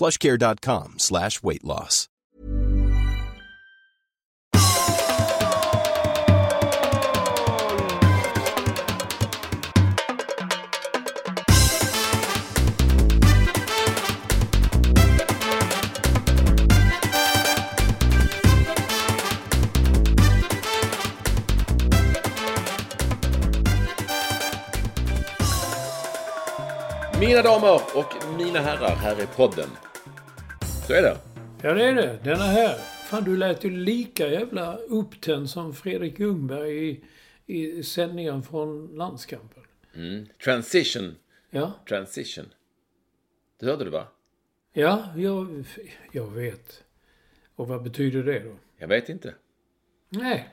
plushcare.com slash weight loss. Mina damer och mina herrar, här är podden. Så är det. Ja, det är det. Den är här. Fan, du lät ju lika jävla upptänd som Fredrik Ljungberg i, i sändningen från landskampen. Mm. Transition. Ja, Transition. Det hörde du va? ja jag, jag vet. Och vad betyder det då? Jag vet inte. Nej.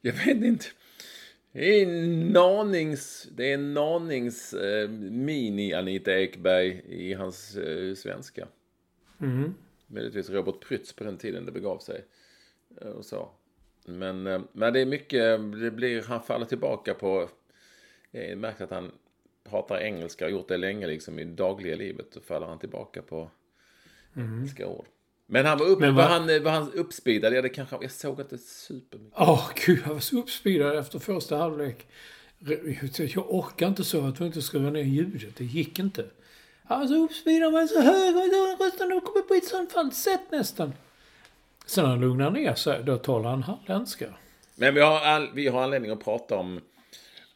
Jag vet inte. Det är en nanings, det är en nanings eh, mini Anita Ekberg i hans eh, svenska. Mm. Möjligtvis Robert Prytz på den tiden det begav sig. eh, Och så. Men, eh, men det är mycket, det blir, han faller tillbaka på, jag märker att han pratar engelska och gjort det länge liksom i dagliga livet. Då faller han tillbaka på engelska ord. Men han var, upp, Men var, vad- han, var han uppspeedad? Ja, det kanske, jag såg inte supermycket. Åh, gud, jag var så uppspeedad efter första halvlek. Jag orkar inte så. Jag var inte skruva ner ljudet. Det gick inte. Han var så uppspeedad, var så hög och rösten kom på ett sånt falsett nästan. Sen när han lugnar ner sig, då talar han halländska. Men vi har, all, vi har anledning att prata om,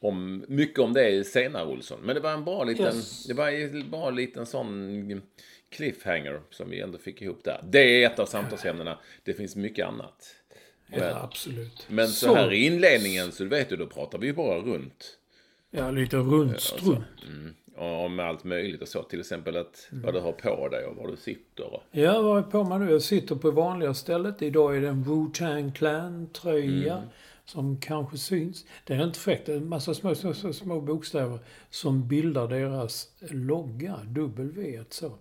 om mycket om det senare, Olsson. Men det var en bra liten, Yes. det var en bra liten sån cliffhanger som vi ändå fick ihop där. Det är ett av samtalsämnena. Det finns mycket annat. Ja, Men, absolut. men så, här i inledningen så vet du, då pratar vi ju bara runt. Ja, lite runt strunt. Och Om allt möjligt och så. Till exempel att vad du har på dig och var du sitter. Ja, vad är på mig nu? Jag sitter på vanliga stället. Idag är det en Wu-Tang Clan-tröja. Som kanske syns. Det är inte fräckt. Det är en massa små, små, små, små bokstäver som bildar deras logga. W så.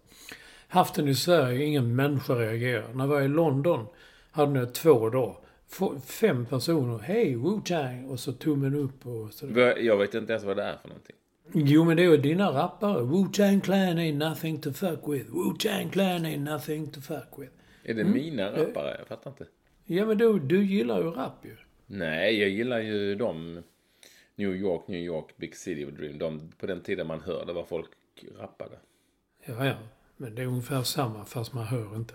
Haft den i Sverige, ingen människa reagerar. När jag var i London hade den två dagar. Fem personer. Hej, Wu-Tang! Och så tummen upp och sådär. jag vet inte ens vad det är för någonting. Jo, men det är ju dina rappare. Wu-Tang Clan ain't nothing to fuck with. Wu-Tang Clan ain't nothing to fuck with. Är det mina rappare? Jag fattar inte. Ja, men du, du gillar ju rap ju. Nej, jag gillar ju de New York, New York, Big City of Dream. De, på den tiden man hörde vad folk rappade. Ja, ja. Men det är ungefär samma fast man hör inte.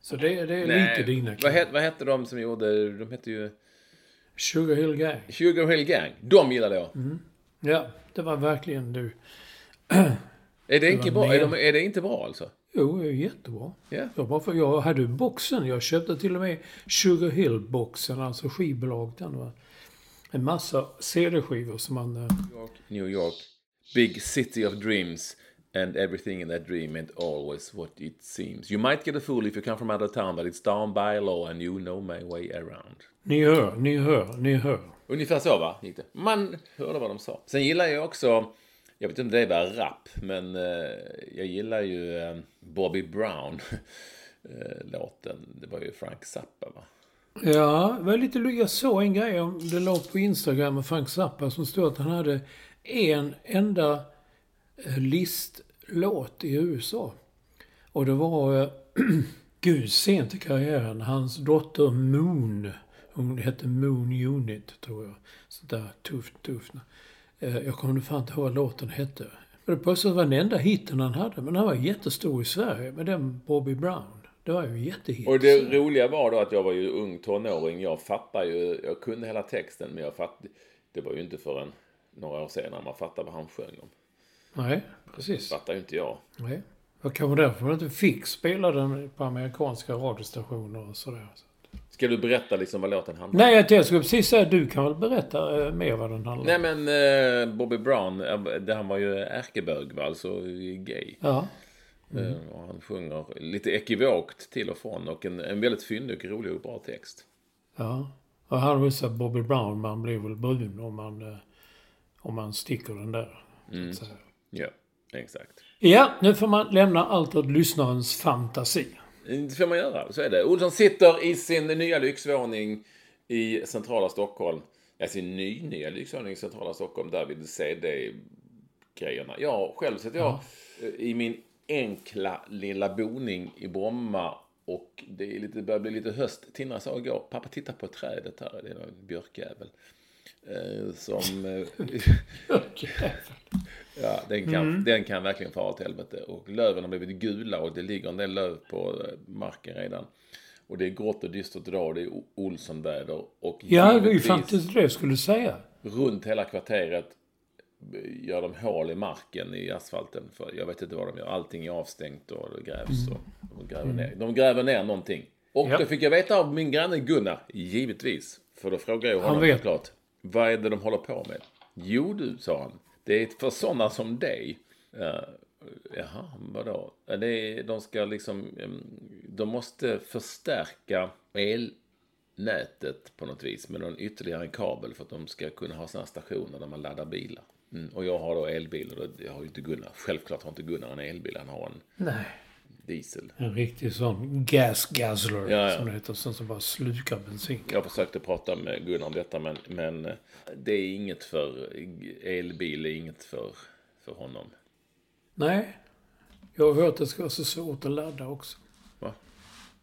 Så det, det är Nej, lite dina vad, het, vad hette de som gjorde, de hette ju Sugar Hill Gang. Sugar Hill Gang. De gillade jag. Ja, det var verkligen du. Är det, inte bra? Är, de, är det inte bra alltså? Jo, det är jättebra. Ja. Jag, bara för, jag hade boxen. Jag köpte till och med Sugar Hill-boxen, alltså skivbolag. Den var en massa CD-skivor som man... eh, New York, New York, Big City of Dreams. And everything in that dream ain't always what it seems. You might get a fool if you come from out of town, but it's down by law and you know my way around. Ni hör, ni hör, ni hör. Ungefär så va? Gick det. Man hörde vad de sa. Sen gillar jag också, jag vet inte om det var rap, men eh, jag gillar ju eh, Bobby Brown-låten. Eh, det var ju Frank Zappa va? Ja, var lite Jag såg en grej om det låg på Instagram med Frank Zappa som stod att han hade en enda eh, listlåt i USA. Och det var, eh, gud, sent i karriären, hans dotter Moon. Hon hette Moon Unit, tror jag. Sådär tufft, tufft. Eh, Jag kommer fan inte ihåg vad låten hette. Men det plötsligt var den enda hitten han hade. Men han var jättestor i Sverige med den Bobby Brown. Det var ju jättehit. Och det roliga var då att jag var ju ung tonåring. Jag fattar ju, jag kunde hela texten men jag fattade, det var ju inte förrän några år senare man fattade vad han sjöng om. Nej, precis. Fattar ju inte jag. Nej. Det var kanske därför man inte fick spela den på amerikanska radiostationer och sådär. Ska du berätta liksom vad låten handlar om? Nej, jag skulle precis säga du kan väl berätta eh, mer vad den handlar om? Nej men eh, Bobby Brown, eh, det, han var ju ärkebög va, alltså gay. Ja. Eh, och han sjunger lite ekivokt till och från och en, en väldigt fyndig, rolig och bra text. Ja. Och han var så Bobby Brown, man blir väl brun om man, om man sticker den där. Mm. Ja, exakt. Ja, nu får man lämna allt åt lyssnarens fantasi. Det får man göra, så är det. Olsson sitter i sin nya lyxvåning i centrala Stockholm. Ja, sin ny, nya lyxvåning i centrala Stockholm där vid CD-grejerna. Ja, själv sitter jag i min enkla lilla boning i Bromma och det, är lite, det börjar bli lite höst. Tinna sa igår, pappa titta på trädet här, det är en björkjävel. Eh, som... Eh, Ja, den kan, den kan verkligen fara åt helvete. Och löven har blivit gula och det ligger en del löv på eh, marken redan. Och det är grått och dystert idag och det är Olssonväder. Och Ja, det är ju faktiskt det jag skulle säga. runt hela kvarteret gör de hål i marken i asfalten. För jag vet inte vad de gör. Allting är avstängt och det grävs. Och de, gräver ner. de gräver ner någonting. Och Mm. Ja. då fick jag veta av min granne Gunnar, givetvis. För då frågade jag Han honom vet. såklart. Vad är det de håller på med? Jo du, sa han. Det är för sådana som dig. Uh, jaha, vadå? Det är, de ska liksom... De måste förstärka elnätet på något vis med någon ytterligare en kabel för att de ska kunna ha sådana stationer där man laddar bilar. Mm. Och jag har då elbil och det har ju inte Gunnar. Självklart har inte Gunnar en elbil, han har en Nej diesel. En riktig sån gas guzzler, Ja, ja. som det heter. Sån som bara slukar bensin. Jag försökte prata med Gunnar om detta men, men eh, det är inget för... Elbil är inget för, för honom. Nej. Jag har hört att det ska vara så svårt att ladda också. Va?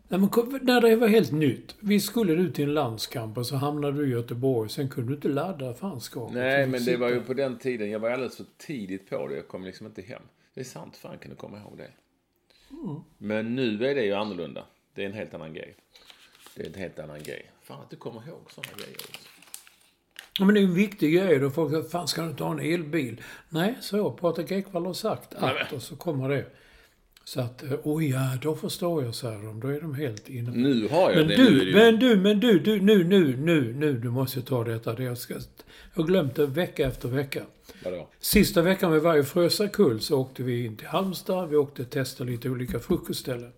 Nej, men när det var helt nytt. Vi skulle ut till en landskamp och så hamnade du i Göteborg. Sen kunde du inte ladda fanskapet. Nej, men det var ju på den tiden. Jag var alldeles för tidigt på det. Jag kom liksom inte hem. Det är sant, fan kan du komma ihåg det. Men nu är det ju annorlunda. Det är en helt annan grej. Det är en helt annan grej. Fan att du kommer ihåg sådana grejer också. Ja, men det är en viktig grej. Då folk säger, fan ska du inte ha en elbil? Nej, så Patrik Ekwall har sagt att. Och så kommer det. Så att, eh, oj ja, då förstår jag, säger de. Då är de helt inne Nu har jag Men det. det du, ju... men du, men du, du, nu, nu, nu, nu, du måste ta detta. Det jag, ska, jag har glömt det vecka efter vecka. Vadå? Sista veckan vi var i Frösakull så åkte vi in till Halmstad. Vi åkte testa lite olika frukostställen.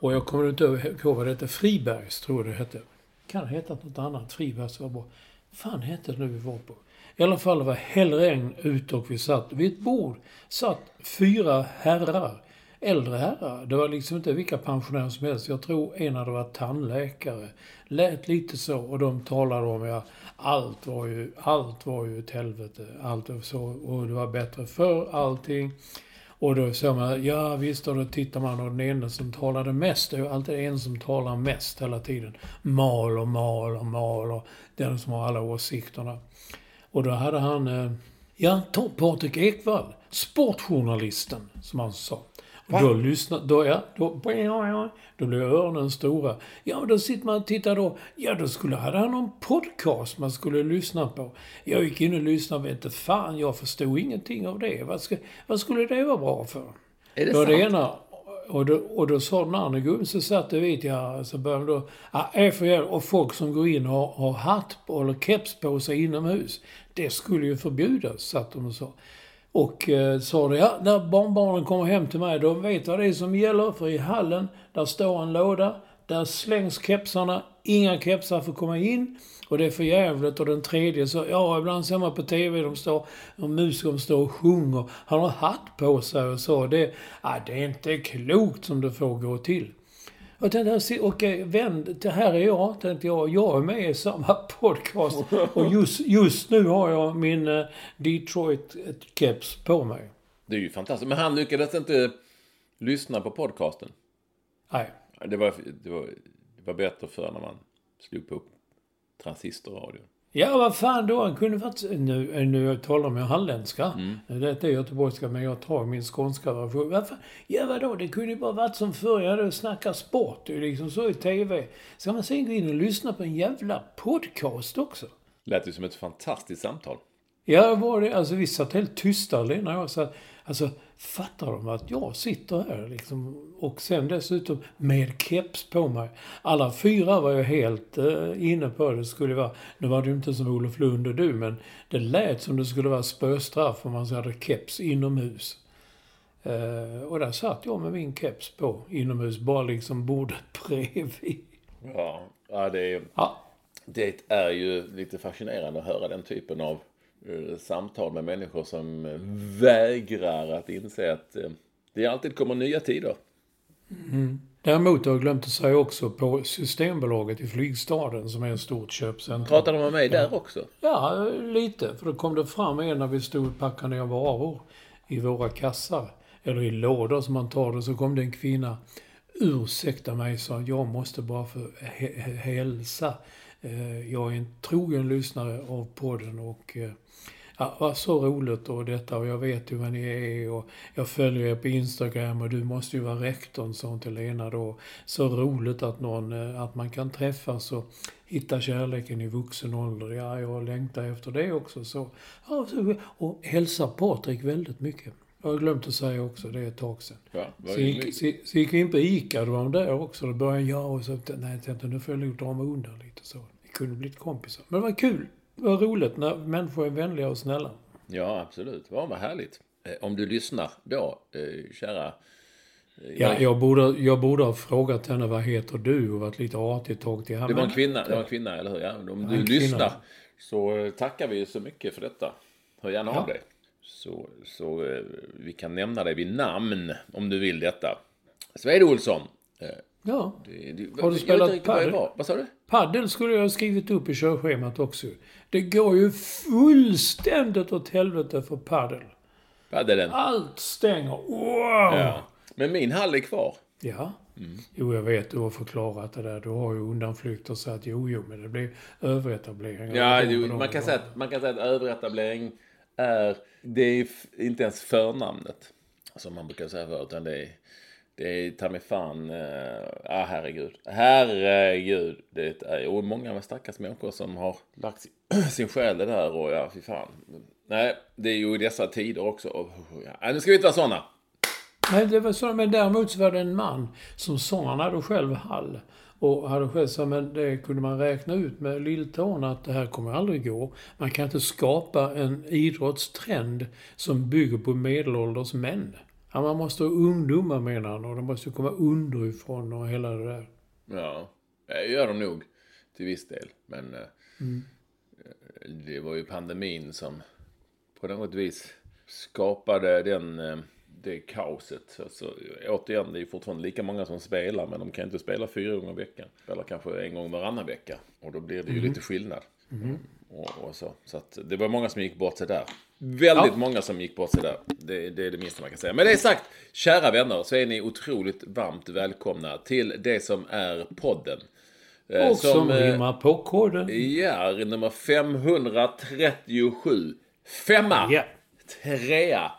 Och jag kommer inte ihåg vad det hette. Fribergs, tror jag det hette. Kan det heta något annat? Fribergs var bra. fan hette det nu vi var på? I alla fall det var hällregn ute och vi satt vid ett bord. Satt fyra herrar. Äldre herrar. Det var liksom inte vilka pensionärer som helst. Jag tror en hade varit tandläkare. Lät lite så och de talade om, ja, allt var ju, allt var ju ett helvete. Allt var så, och det var bättre för allting. Och då sa man, ja visst, och då tittar man och den enda som talade mest, det är ju alltid en som talar mest hela tiden. Mal och mal och mal och den som har alla åsikterna. Och då hade han, eh, ja, Patrik Ekwall, sportjournalisten, som han sa. Och då lyssnade, då, ja, då, då blev öronen stora. Ja, men då sitter man och tittar då. Ja, då skulle, hade han någon podcast man skulle lyssna på. Jag gick in och lyssnade, vet inte fan, jag förstod ingenting av det. Vad, ska, vad skulle det vara bra för? Är det då sant? det ena, och då, och då sa den andra gubben, så satt det vid, ja, så började de då, ja, för jävla- och folk som går in och har, har hatt på, eller keps på sig inomhus. Det skulle ju förbjudas, satt de och sa. Och eh, sa det, ja, när barnbarnen kommer hem till mig, de vet vad det är som gäller. För i hallen, där står en låda, där slängs kepsarna, inga kepsar får komma in. Och det är för jävligt. Och den tredje så, ja, ibland ser man på TV, de står, och musiker står och sjunger. Han har hatt på sig och så. Det, ja, det är inte klokt som det får gå till. Jag tänkte, okej, vänd, det här är jag, tänkte jag. Jag är med i samma podcast. Och just, just nu har jag min eh, Detroit-keps på mig. Det är ju fantastiskt. Men han lyckades inte lyssna på podcasten. Nej. Det var, det var, det var bättre för när man slog på transistorradion. Ja, vad fan då? Han kunde varit... Nu, nu talar jag halländska. Mm. Det är göteborgska, men jag tar min skånska version. Vad fan? Ja, vadå? Det kunde ju bara varit som förr. Jag hade snackat sport det är liksom så i TV. Ska man sen gå in och lyssna på en jävla podcast också? Lät ju som ett fantastiskt samtal. Ja, var det. Alltså vi satt helt tysta, Lena och jag. Så, alltså, fattar de att jag sitter här liksom? Och sen dessutom med keps på mig. Alla fyra var ju helt uh, inne på det. skulle vara, nu var det ju inte som Olof Lund och du, men det lät som det skulle vara spöstraff om man hade keps inomhus. Uh, och där satt jag med min keps på inomhus, bara liksom bordet bredvid. Ja, ja, det, är, ja. det är ju lite fascinerande att höra den typen av samtal med människor som vägrar att inse att det alltid kommer nya tider. Mm. Däremot har jag glömt att säga också på Systembolaget i Flygstaden som är ett stort köpcentrum. Pratade de med mig där också? Ja, lite. För då kom det fram en när vi stod och packade ner varor i våra kassar. Eller i lådor som man tar det. Så kom det en kvinna. Ursäkta mig, sa jag måste bara få hälsa. Eh, jag är en trogen lyssnare av podden och eh, Ja, vad så roligt och detta och jag vet ju vad ni är och jag följer er på Instagram och du måste ju vara rektorn, sa till Lena då. Så roligt att, någon, eh, att man kan träffas och hitta kärleken i vuxen ålder. Ja, jag längtar efter det också. Så, ja, och hälsa Patrik väldigt mycket. Jag har glömt att säga också, det är ett tag sedan. Ja, så, gick, så, så gick vi in på ICA, då var de där också. Då började jag och så, nej tänkte nu får jag nog dra mig undan lite så. Vi kunde blivit kompisar. Men det var kul vad roligt när människor är vänliga och snälla. Ja, absolut. Ja, vad härligt. Eh, om du lyssnar då, eh, kära... Eh, ja, jag borde, jag borde ha frågat henne vad heter du och varit lite artig tag till henne. Det var en kvinna, det var en kvinna eller hur? Ja, om du lyssnar så tackar vi så mycket för detta. Hör gärna ja. av dig. Så, så vi kan nämna dig vid namn om du vill detta. Sved Olsson, Ja. Det, det, har du spelat padel? Vad sa du? Padel skulle jag ha skrivit upp i körschemat också. Det går ju fullständigt åt helvete för padel. Padelen? Allt stänger. Wow! Ja. Men min hall är kvar. Ja. Mm. Jo, jag vet. Du har förklarat det där. Du har ju undanflykter så att jo, jo, men det blir överetablering. Ja, jo, man, kan säga att, man kan säga att överetablering är... Det är inte ens förnamnet. Som man brukar säga förut, utan det är det är ta mig fan, äh, ah, herregud. Herregud. Det är och många stackars människor som har lagt sin, själ där och ja, fy fan. Nej, det är ju i dessa tider också. Och, ja, nu ska vi inte vara sådana. Nej, det var så, men däremot så var det en man som sa, han hade själv hall. Och hade själv sagt, men det kunde man räkna ut med lilltån att det här kommer aldrig gå. Man kan inte skapa en idrottstrend som bygger på medelålders män. Ja, man måste ha ungdomar menar han och de måste komma underifrån och hela det där. Ja, det gör de nog till viss del. Men eh, mm. det var ju pandemin som på något vis skapade den, eh, det kaoset. Alltså, återigen, det är fortfarande lika många som spelar men de kan inte spela fyra gånger i veckan. Spelar kanske en gång varannan vecka. Och då blir det ju mm. lite skillnad. Mm. Och, och, så. så det var många som gick bort sig där. Väldigt ja. många som gick bort sig där. Det, det, är det minsta man kan säga. Men det är sagt, kära vänner, så är ni otroligt varmt välkomna till det som är podden. Eh, och som, som eh, rimmar på koden. Ja, nummer 537. Femma. Ja. Trea.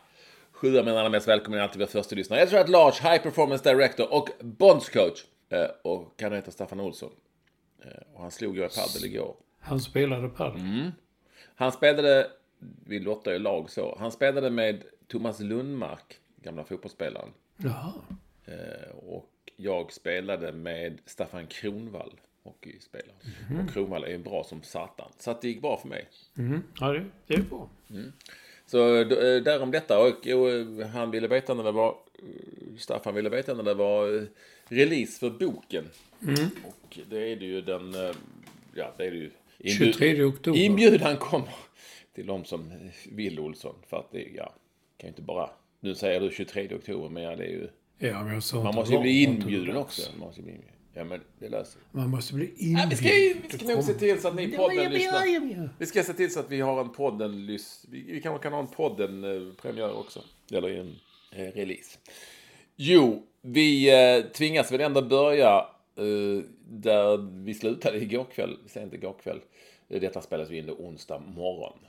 Sjua med alla mest välkomna alltid vara första lyssnare. Jag tror att Lars, High Performance Director och Bondscoach. Eh, och kan heta Staffan Olsson. Och han slog jag i padel igår. Han spelade padel? Mm. Han spelade vi lottar ju lag så. Han spelade med Thomas Lundmark, gamla fotbollsspelaren. Jaha. Eh, och jag spelade med Staffan Kronvall, hockeyspelare. Mm. Och Kronvall är ju bra som satan. Så att det gick bra för mig. Mm. Ja, det, det är bra. Mm. Så eh, därom detta. Och, och, eh, han ville veta när det var... Staffan ville veta när det var release för boken. Mm. Och det är det ju den... Ja, det är det ju. Inbjud, 23 oktober. Inbjudan kommer till de som vill Olsson. För att det, ja, kan ju inte bara... Nu säger du 23 oktober, men ja, det är ju... Ja, men jag sa Man måste ju bli inbjuden också. Man måste bli inbjuden. Ja, men det löser Man måste bli inbjuden. Ja, vi ska, vi ska nog se till så att ni podden lyssnar. Vi ska se till så att vi har en podden. Vi, vi kanske kan ha en podden eh, premiär också. Eller en eh, release. Jo, vi eh, tvingas väl ändå börja eh, där vi slutade igår kväll, sent igår kväll. Detta spelas ju in då onsdag morgon.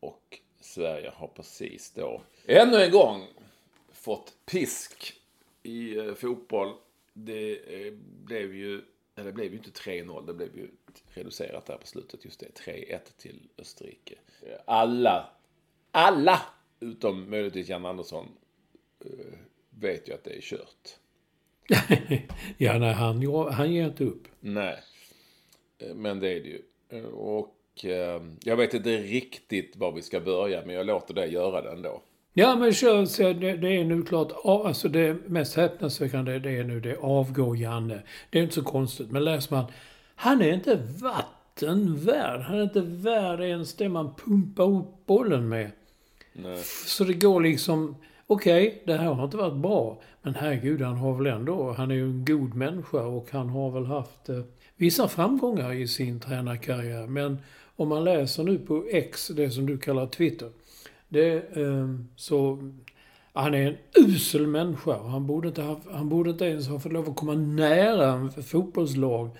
Och Sverige har precis då, ännu en gång, fått pisk i eh, fotboll. Det eh, blev ju, eller det blev ju inte 3-0, det blev ju reducerat där på slutet. Just det, 3-1 till Österrike. Alla, alla, utom möjligtvis Jan Andersson, eh, vet ju att det är kört. ja, nej, han, han ger inte upp. Nej, men det är det ju. Och eh, jag vet inte riktigt var vi ska börja, men jag låter dig göra det ändå. Ja, men kör, så det, det är nu klart, alltså det mest häpnadsväckande det är nu det avgår Janne. Det är inte så konstigt, men läser man, han är inte vatten värd. Han är inte värd ens det man pumpar upp bollen med. Nej. Så det går liksom, okej, okay, det här har inte varit bra. Men herregud, han har väl ändå, han är ju en god människa och han har väl haft eh, vissa framgångar i sin tränarkarriär. Men om man läser nu på X, det som du kallar Twitter, det, eh, så han är en usel människa. Han borde, inte ha, han borde inte ens ha fått lov att komma nära en fotbollslag.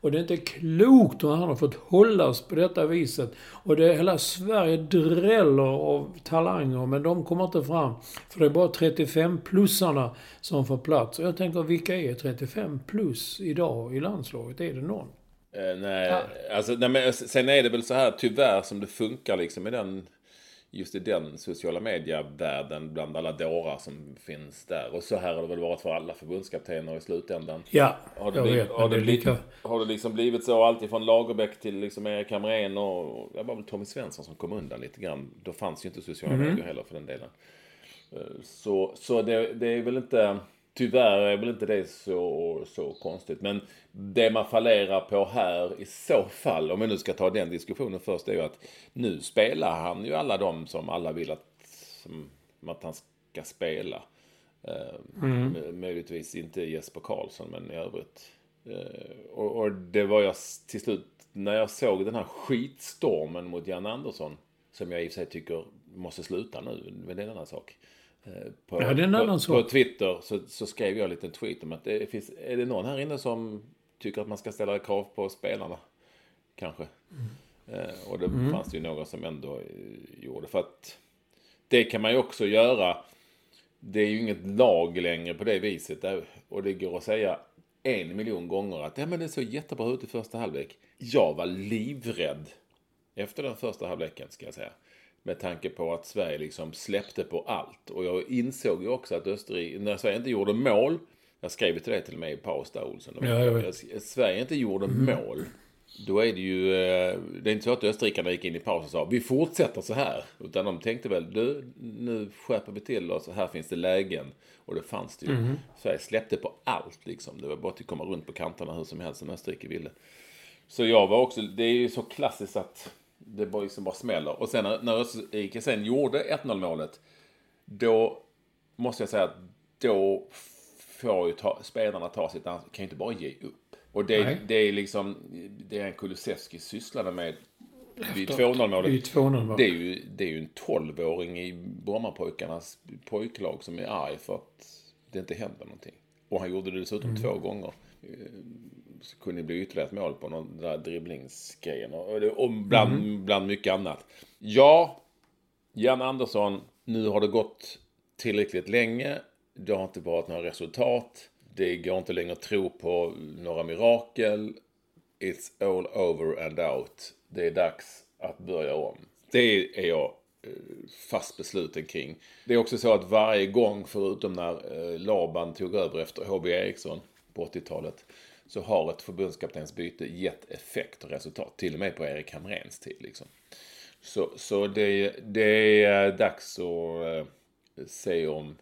Och det är inte klokt hur han har fått hållas på detta viset. Och det hela Sverige dräller av talanger, men de kommer inte fram. För det är bara 35-plussarna som får plats. Och jag tänker, vilka är 35 plus idag i landslaget? Är det någon? Eh, nej, ja. alltså, nej, men sen är det väl så här tyvärr som det funkar liksom i den just i den sociala medievärlden bland alla dårar som finns där. Och så här har det väl varit för alla förbundskaptener i slutändan. Ja, har det jag blivit, vet. Har det, det blivit, lika... har det liksom blivit så alltid från Lagerbäck till liksom Erik Hamrén och det var väl Tommy Svensson som kom undan lite grann. Då fanns ju inte sociala mm. medier heller för den delen. Eh, så, så det, det är väl inte... Tyvärr är väl inte det så, så konstigt. Men det man fallerar på här i så fall, om vi nu ska ta den diskussionen först, är ju att nu spelar han ju alla de som alla vill att, som, att han ska spela. Eh, mm. Möjligtvis inte Jesper Karlsson, men i övrigt. Eh, och, och, det var jag till slut, när jag såg den här skitstormen mot Jan Andersson, som jag i och för sig tycker måste sluta nu, men det är en annan sak. Eh, på, ja, det är en annan på, på Twitter så, så, skrev jag en liten tweet om att det finns, är det någon här inne som tycker att man ska ställa krav på spelarna? Kanske. Mm. Eh, och det mm. fanns ju några som ändå eh, gjorde. För att det kan man ju också göra. Det är ju inget lag längre på det viset. Och det går att säga en miljon gånger att ja, men det såg jättebra ut i första halvlek. Jag var livrädd efter den första halvleken ska jag säga. Med tanke på att Sverige liksom släppte på allt. Och jag insåg ju också att Österrike, när Sverige inte gjorde mål, jag skrev till det till och med i paus där Olsson. Ja, jag Sverige inte gjorde mm. mål, då är det ju, eh, det är inte så att österrikarna gick in i paus och sa vi fortsätter så här. Utan de tänkte väl, du, nu skärper vi till oss, här finns det lägen. Och det fanns det ju. Mm. Sverige släppte på allt liksom. Det var bara att komma runt på kanterna hur som helst som Österrike ville. Så jag var också, det är ju så klassiskt att det bara, liksom bara smäller. Och sen när, när Österrike sen gjorde 1-0 målet. Då måste jag säga att då får ju ta, spelarna ta sitt ansvar. Kan ju inte bara ge upp. Och det, det är liksom, det är en Kulusevski sysslade med vid 2-0 målet. Det är ju, det är ju en 12-åring i Brommapojkarnas pojklag som är arg för att det inte händer någonting. Och han gjorde det dessutom mm. två gånger kunde det bli ytterligare ett mål på någon där dribblingsgrejen. Och, och bland, mm. bland mycket annat. Ja, Jan Andersson, nu har det gått tillräckligt länge. Det har inte varit några resultat. Det går inte längre att tro på några mirakel. It's all over and out. Det är dags att börja om. Det är jag eh, fast besluten kring. Det är också så att varje gång, förutom när eh, Laban tog över efter HB Eriksson på 80-talet, så har ett förbundskaptensbyte gett effekt och resultat. Till och med på Erik Hamréns tid. Liksom. Så, så det, det är dags att eh, se, om,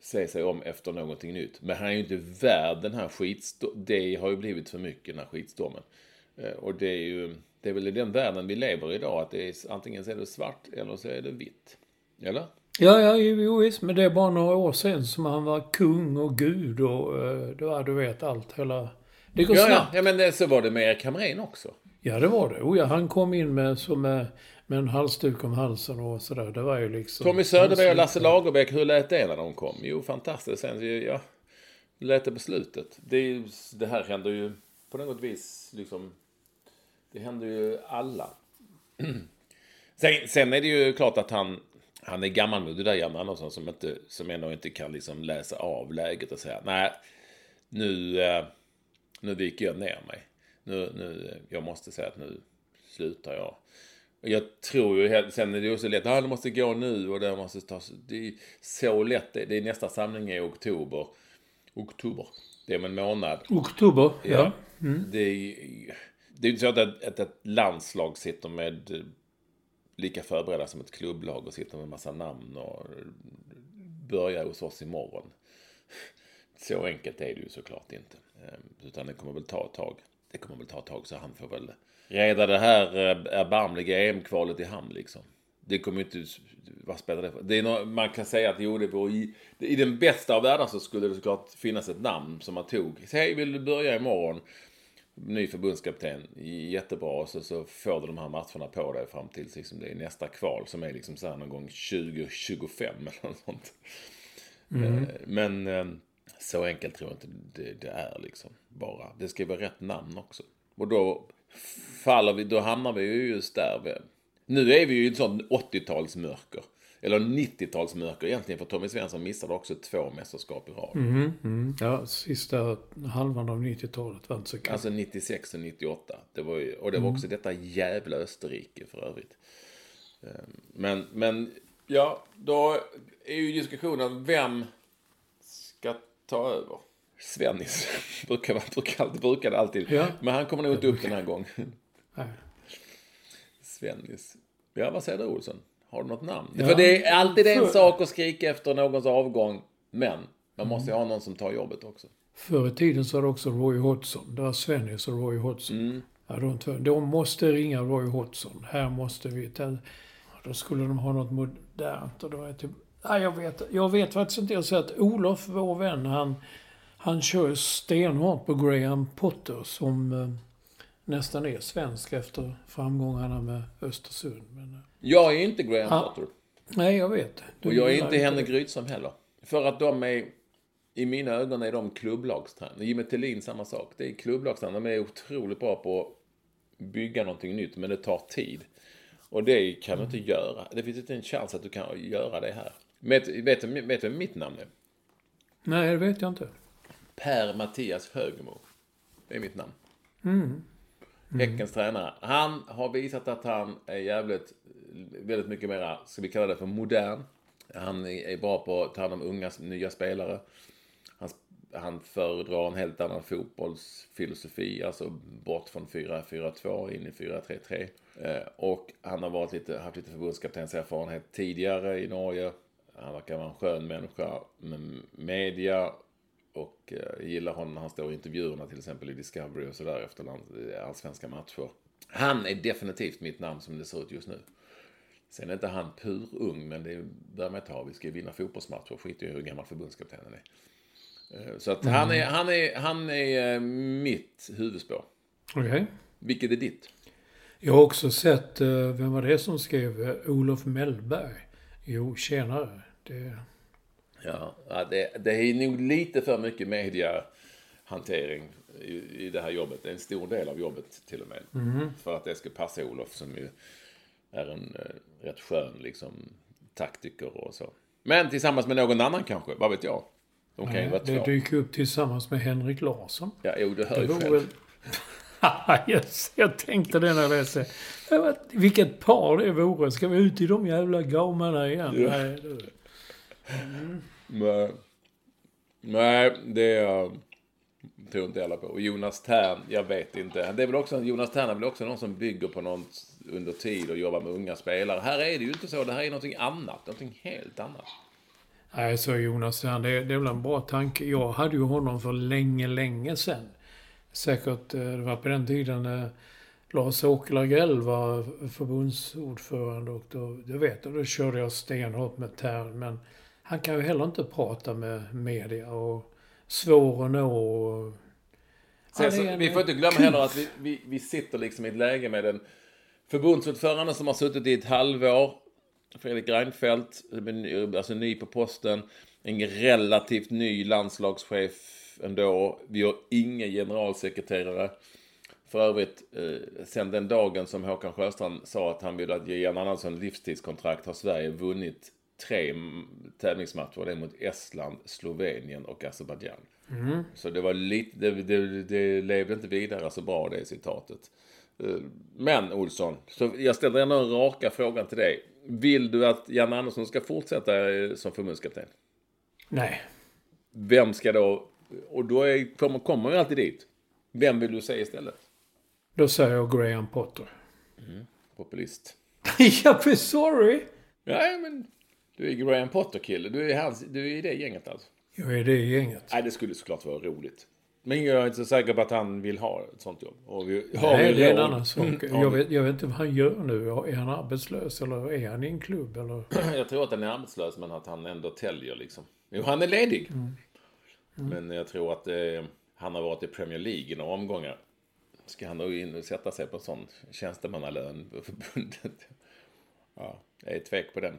se sig om efter någonting nytt. Men han är ju inte värd den här skitstormen. Det har ju blivit för mycket, den här skitstormen. Eh, och det är ju det är väl i den världen vi lever i idag. Att det är, antingen så är det svart eller så är det vitt. Eller? Ja, ja, jo, visst. Men det är bara några år sedan som han var kung och gud och uh, det var, du vet, allt. Hela... Det går ja, snabbt. Ja, men så var det med Erik Hamrén också. Ja, det var det. Oh, ja, han kom in med, så med, med en halsduk om halsen och sådär. Det var ju liksom... Tommy Söderberg och Lasse Lagerbäck, hur lät det när de kom? Jo, fantastiskt. Sen, ja, lät det på slutet? Det, det här händer ju på något vis liksom Det händer ju alla. Sen, sen är det ju klart att han, han är gammalmodig där, Jan Andersson, som, inte, som ändå inte kan liksom läsa av läget och säga nej, nu, eh, nu viker jag ner mig. Nu, nu, jag måste säga att nu slutar jag. Jag tror ju, sen är det ju så lätt, ah, det måste gå nu och det måste tas, det är så lätt, det är nästa samling i oktober. Oktober. Det är om en månad. Oktober, ja. ja. Mm. Det, är, är inte så att ett, ett landslag sitter med lika förberedda som ett klubblag och sitter med en massa namn och börjar hos oss imorgon. Så enkelt är det ju såklart inte. Ehm, utan det kommer väl ta ett tag. Det kommer väl ta ett tag så han får väl reda det här eh, erbarmliga EM-kvalet i hamn liksom. Det kommer inte... Vad spelar det för? Det är no, man kan säga att jo, det vore i, i den bästa av världar så skulle det såklart finnas ett namn som man tog. Hej, vill du börja imorgon? Ny förbundskapten, jättebra. Och så, så får du de här matcherna på dig fram till liksom, det är nästa kval som är liksom så här någon gång 2025 eller något sånt. Mm. Eh, men eh, så enkelt tror jag inte det, det är liksom. Bara. Det ska vara rätt namn också. Och då faller vi, då hamnar vi ju just där. Nu är vi ju i ett sånt 80-talsmörker. Eller 90-talsmörker egentligen, för Tommy Svensson missade också två mästerskap i rad. Mm, mm. Ja, sista halvan av 90-talet var inte så kul. Alltså 96 och 98. Det var ju, och det var mm. också detta jävla Österrike för övrigt. Ehm, men, men ja, då är ju diskussionen vem ska ta över? Svennis. brukar, brukar, brukar alltid. Ja. Men han kommer nog inte upp den här gången. Svennis. Ja, vad säger du Olsson? Har du något namn? Ja. För det är alltid en sak att skrika efter någons avgång. Men man måste ju ha någon som tar jobbet också. Förr i tiden så var det också Roy Hodgson. Det var Svennis och Roy Hodgson. Mm. Ja, de, två, de måste ringa Roy Hodgson. Här måste vi ta... Då skulle de ha något modernt och då är typ... Nej, jag vet, jag vet faktiskt inte. Jag säger att Olof, vår vän, han, han kör stenhårt på Graham Potter som eh, nästan är svensk efter framgångarna med Östersund. Men, eh, jag är inte Graham ah, Potter. Nej, jag vet. Du och jag är inte Henrik Rydström heller. För att de är, i mina ögon är de klubblagstränare. Jimmy Tillin samma sak. Det är klubblagstränare. De är otroligt bra på att bygga någonting nytt, men det tar tid. Och det kan du inte göra. Det finns inte en chans att du kan göra det här. Vet, vet, vet du vem mitt namn är? Nej, det vet jag inte. Per-Mattias Högmo. Det är mitt namn. Mm. Mm. Häckens tränare. Han har visat att han är jävligt, väldigt mycket mera, ska vi kalla det för modern. Han är bra på att ta hand om unga, nya spelare. Han, han föredrar en helt annan fotbollsfilosofi, alltså bort från 4-4-2 in i 4-3-3. Eh, och han har varit lite, haft lite förbundskaptenserfarenhet tidigare i Norge. Han verkar vara en skön människa med media och eh, gillar honom när han står i intervjuerna till exempel i Discovery och sådär efter allsvenska matcher. Han är definitivt mitt namn som det ser ut just nu. Sen är inte han pur ung, men det bör man ta. Vi ska ju vinna fotbollsmatcher. Skit i hur gammal förbundskaptenen är. Eh, så att mm. han, är, han, är, han är eh, mitt huvudspår. Okej. Okay. Vilket är ditt? Jag har också sett, vem var det som skrev? Olof Mellberg. Jo, tjenare. Det Ja, det, det är nog lite för mycket mediahantering i, i det här jobbet. Det är en stor del av jobbet till och med. Mm. För att det ska passa Olof som ju är en uh, rätt skön liksom taktiker och så. Men tillsammans med någon annan kanske, vad vet jag? De kan Nej, ju vara det dyker upp tillsammans med Henrik Larsson. Ja, jo, det hör det ju själv. Väl... yes, jag tänkte det när jag läste. Vilket par det vore. Ska vi ut i de jävla gamarna igen? Ja. Nej, det... Mm. Men, nej, det eh, tror inte alla på. Och Jonas Tern, jag vet inte. Det är väl också, Jonas Tern är väl också någon som bygger på något under tid och jobbar med unga spelare. Här är det ju inte så. Det här är någonting annat. Någonting helt annat. Nej, så Jonas Tern, det, det är väl en bra tanke. Jag hade ju honom för länge, länge sedan. Säkert, eh, det var på den tiden när Lars-Åke Lagrell var förbundsordförande och då, jag vet jag, då körde jag stenhårt med Tern. Men han kan ju heller inte prata med media och svår att nå. Och... Sen, så, vi får inte glömma heller att vi, vi, vi sitter liksom i ett läge med en förbundsordförande som har suttit i ett halvår. Fredrik Reinfeldt, alltså ny på posten. En relativt ny landslagschef ändå. Vi har ingen generalsekreterare. För övrigt, eh, sen den dagen som Håkan Sjöstrand sa att han ville att ge Jan Andersson livstidskontrakt har Sverige vunnit tre tävlingsmatcher. Det är mot Estland, Slovenien och Azerbajdzjan. Mm. Så det var lite, det, det, det levde inte vidare så bra det citatet. Eh, men Olsson, så jag ställer ändå en raka frågan till dig. Vill du att Jan Andersson ska fortsätta eh, som förbundskapten? Nej. Vem ska då, och då är, kommer, kommer alltid dit. Vem vill du se istället? Då säger jag Graham Potter. Mm, populist. ja, sorry! Nej, men du är Graham Potter-kille. Du, är hans, du är i det gänget alltså? Jag är det gänget. Nej, det skulle såklart vara roligt. Men jag är inte så säker på att han vill ha ett sånt jobb. Och vi, Nej, det är en annan sak. Mm, jag, vet, jag vet inte vad han gör nu. Är han arbetslös eller är han i en klubb? Eller? Jag tror att han är arbetslös men att han ändå täljer liksom. Jo, han är ledig. Mm. Mm. Men jag tror att eh, han har varit i Premier League i några omgångar. Ska han då in och sätta sig på en sån tjänstemannalön på förbundet? Ja, det är tvek på den.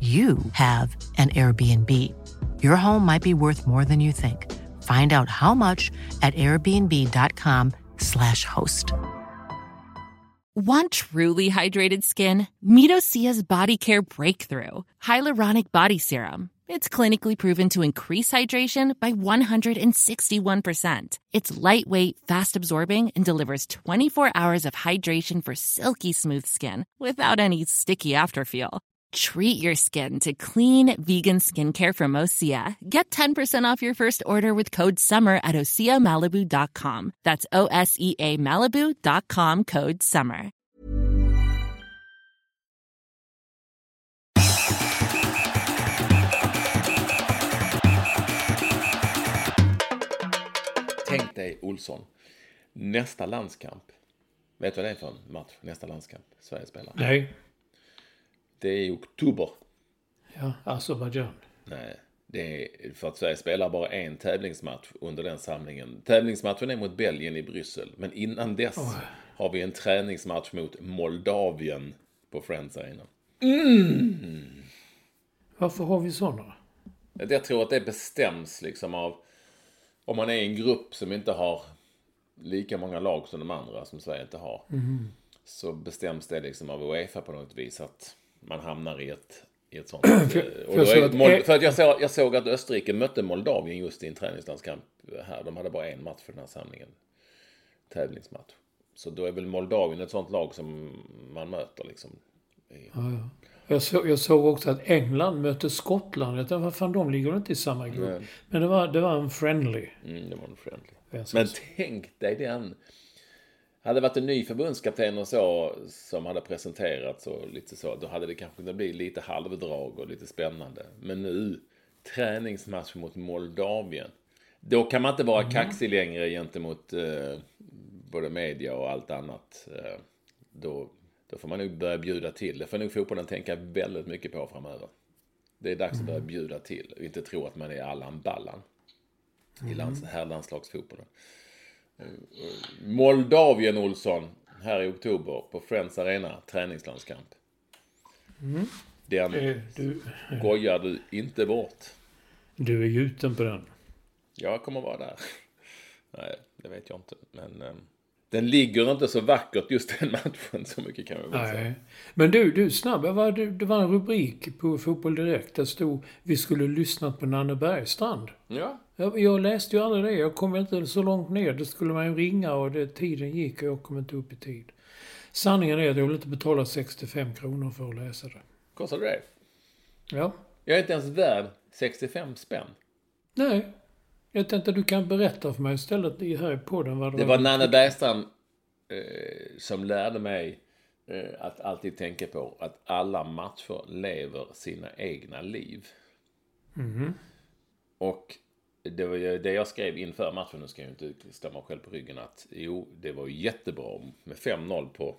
you have an Airbnb. Your home might be worth more than you think. Find out how much at airbnb.com/slash host. Want truly hydrated skin? Medocia's Body Care Breakthrough Hyaluronic Body Serum. It's clinically proven to increase hydration by 161%. It's lightweight, fast absorbing, and delivers 24 hours of hydration for silky smooth skin without any sticky afterfeel. Treat your skin to clean vegan skincare from Osea. Get 10% off your first order with code SUMMER at OseaMalibu.com. That's O S E A Malibu.com code SUMMER. Tänk dig Olsson, nästa landskamp. Vet du vad det är för en match? Nästa landskamp Sverige spelar? Nej. Det är i oktober. Ja, Azerbajdzjan. Nej, det är för att Sverige spelar bara en tävlingsmatch under den samlingen. Tävlingsmatchen är mot Belgien i Bryssel. Men innan dess oh. har vi en träningsmatch mot Moldavien på Friends Arena. Mm. Varför har vi sådana? Jag tror att det bestäms liksom av om man är i en grupp som inte har lika många lag som de andra som Sverige inte har. Mm. Så bestäms det liksom av Uefa på något vis att man hamnar i ett, i ett sånt. för, att, Mold, för att jag såg, jag såg att Österrike mötte Moldavien just i en träningslandskamp här. De hade bara en match för den här samlingen. Tävlingsmatch. Så då är väl Moldavien ett sånt lag som man möter liksom. Ja, ja. Jag, såg, jag såg också att England mötte Skottland. Jag tänkte, vad fan, de ligger inte i samma grupp. Men det var, det var en friendly. Mm, det var en friendly. Men tänk dig den hade det varit en ny förbundskapten och så som hade presenterats och lite så, då hade det kanske kunnat bli lite halvdrag och lite spännande. Men nu, träningsmatch mot Moldavien. Då kan man inte vara mm. kaxig längre gentemot eh, både media och allt annat. Eh, då, då får man nog börja bjuda till. Det får nog fotbollen tänka väldigt mycket på framöver. Det är dags mm. att börja mm. bjuda till och inte tro att man är Allan Ballan mm. i lands, herrlandslagsfotbollen. Moldavien Olsson här i oktober på Friends Arena träningslandskamp. Mm. Den eh, du, gojar du inte bort. Du är gjuten på den. Jag kommer vara där. Nej, det vet jag inte. Men eh, den ligger inte så vackert just den matchen, så mycket kan vi väl säga. Nej. Men du, du snabb, det var, det var en rubrik på Fotboll Direkt. Där stod vi skulle lyssnat på Nanne Bergstrand. Ja. Jag, jag läste ju aldrig det. Jag kom inte så långt ner. Det skulle man ju ringa och det, tiden gick och jag kom inte upp i tid. Sanningen är att jag vill inte betala 65 kronor för att läsa det. Kostar det? Ja. Jag är inte ens värd 65 spänn. Nej. Jag tänkte att du kan berätta för mig istället här i podden vad det, Det var Nanne Bergstrand eh, som lärde mig eh, att alltid tänka på att alla matcher lever sina egna liv. Och det var ju det jag skrev inför matchen, nu ska jag ju inte stämma mig själv på ryggen, att jo, det var ju jättebra med 5-0 på,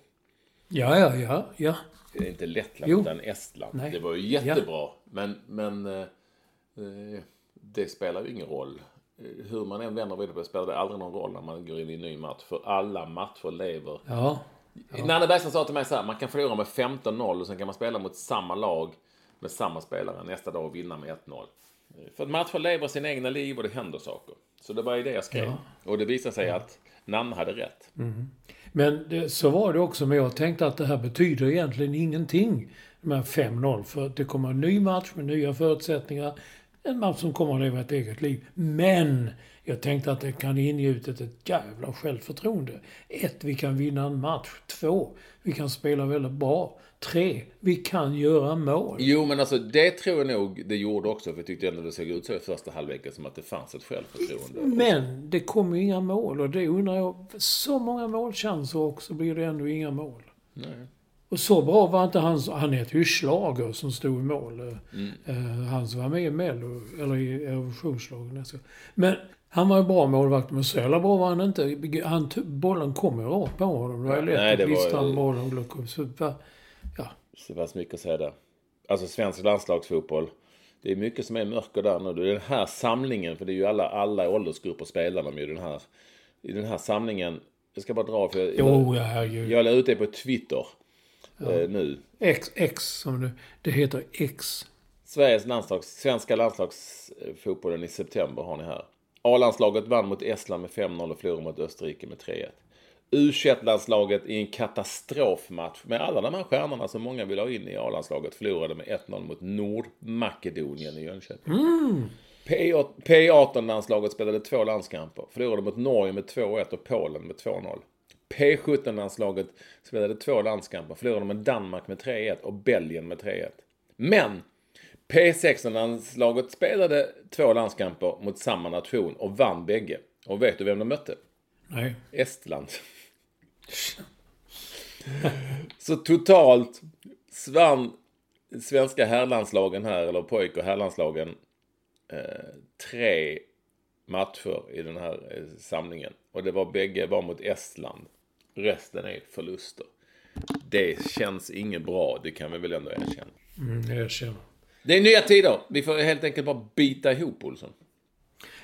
Ja, ja, ja, ja. eh, inte Lettland, Jo. utan Estland. Nej. Det var ju jättebra. Men, men eh, eh, det spelar ju ingen roll. Eh, Hur man än vänder och vrider på det spelar det aldrig någon roll när man går in i en ny match. För alla matcher lever Ja. Nanne Bergstrand sa till mig så här, man kan förlora med 15-0 och sen kan man spela mot samma lag med samma spelare nästa dag och vinna med 1-0. För att matcher lever sina egna liv och det händer saker. Så det var ju det jag skrev. Och det visade sig att Nanne hade rätt. Men det, så var det också. Men jag tänkte att det här betyder egentligen ingenting. De här 5-0. För det kommer en ny match med nya förutsättningar. En match som kommer att leva ett eget liv. Men jag tänkte att det kan ingjutet ett jävla självförtroende. Ett, vi kan vinna en match. Två, vi kan spela väldigt bra. Tre, vi kan göra mål. Jo, men alltså det tror jag nog det gjorde också. För jag tyckte ändå det såg ut så i första halvleken som att det fanns ett självförtroende. Men det kommer ju inga mål. Och det undrar jag. Så många målchanser och så blir det ändå inga mål. Nej. Och så bra var inte han. Han heter ju Schlager som stod i mål. Mm. Eh, han som var med i Mello, eller i Eurovisionsschlagern. Alltså. Men han var ju bra målvakt, men så jävla bra var han inte. Han, bollen kom ju rakt på honom. Det var ju lätt Nej, det att var- lista en boll och. Så, ja. Det var så mycket att säga där. Alltså svensk landslagsfotboll. Det är mycket som är mörker där nu. Det är den här samlingen, för det är ju alla, alla åldersgrupper spelar de ju den här. I den här samlingen, jag ska bara dra för jag, Jo, ja, herregud. jag la ut det på Twitter eh, nu. X, X som det, det heter X. Sveriges landslags, svenska landslagsfotbollen i september har ni här. A-landslaget vann mot Estland med 5-0 och förlorade mot Österrike med 3-1. U21-landslaget i en katastrofmatch med alla de här stjärnorna som många vill ha in i A-landslaget förlorade med 1-0 mot Nordmakedonien i Jönköping. P18-landslaget spelade två landskamper. Förlorade mot Norge med 2-1 och Polen med 2-0. P17-landslaget spelade två landskamper. Förlorade mot Danmark med 3-1 och Belgien med 3-1. Men P16-landslaget spelade två landskamper mot samma nation och vann bägge. Och vet du vem de mötte? Nej. Estland. Så totalt svann svenska herrlandslagen här, eller pojk och herrlandslagen, eh, tre matcher i den här eh, samlingen. Och det var bägge var mot Estland. Resten är förluster. Det känns inget bra, det kan vi väl ändå erkänna. Mm, jag. Det är nya tider. Vi får helt enkelt bara bita ihop, Olsson.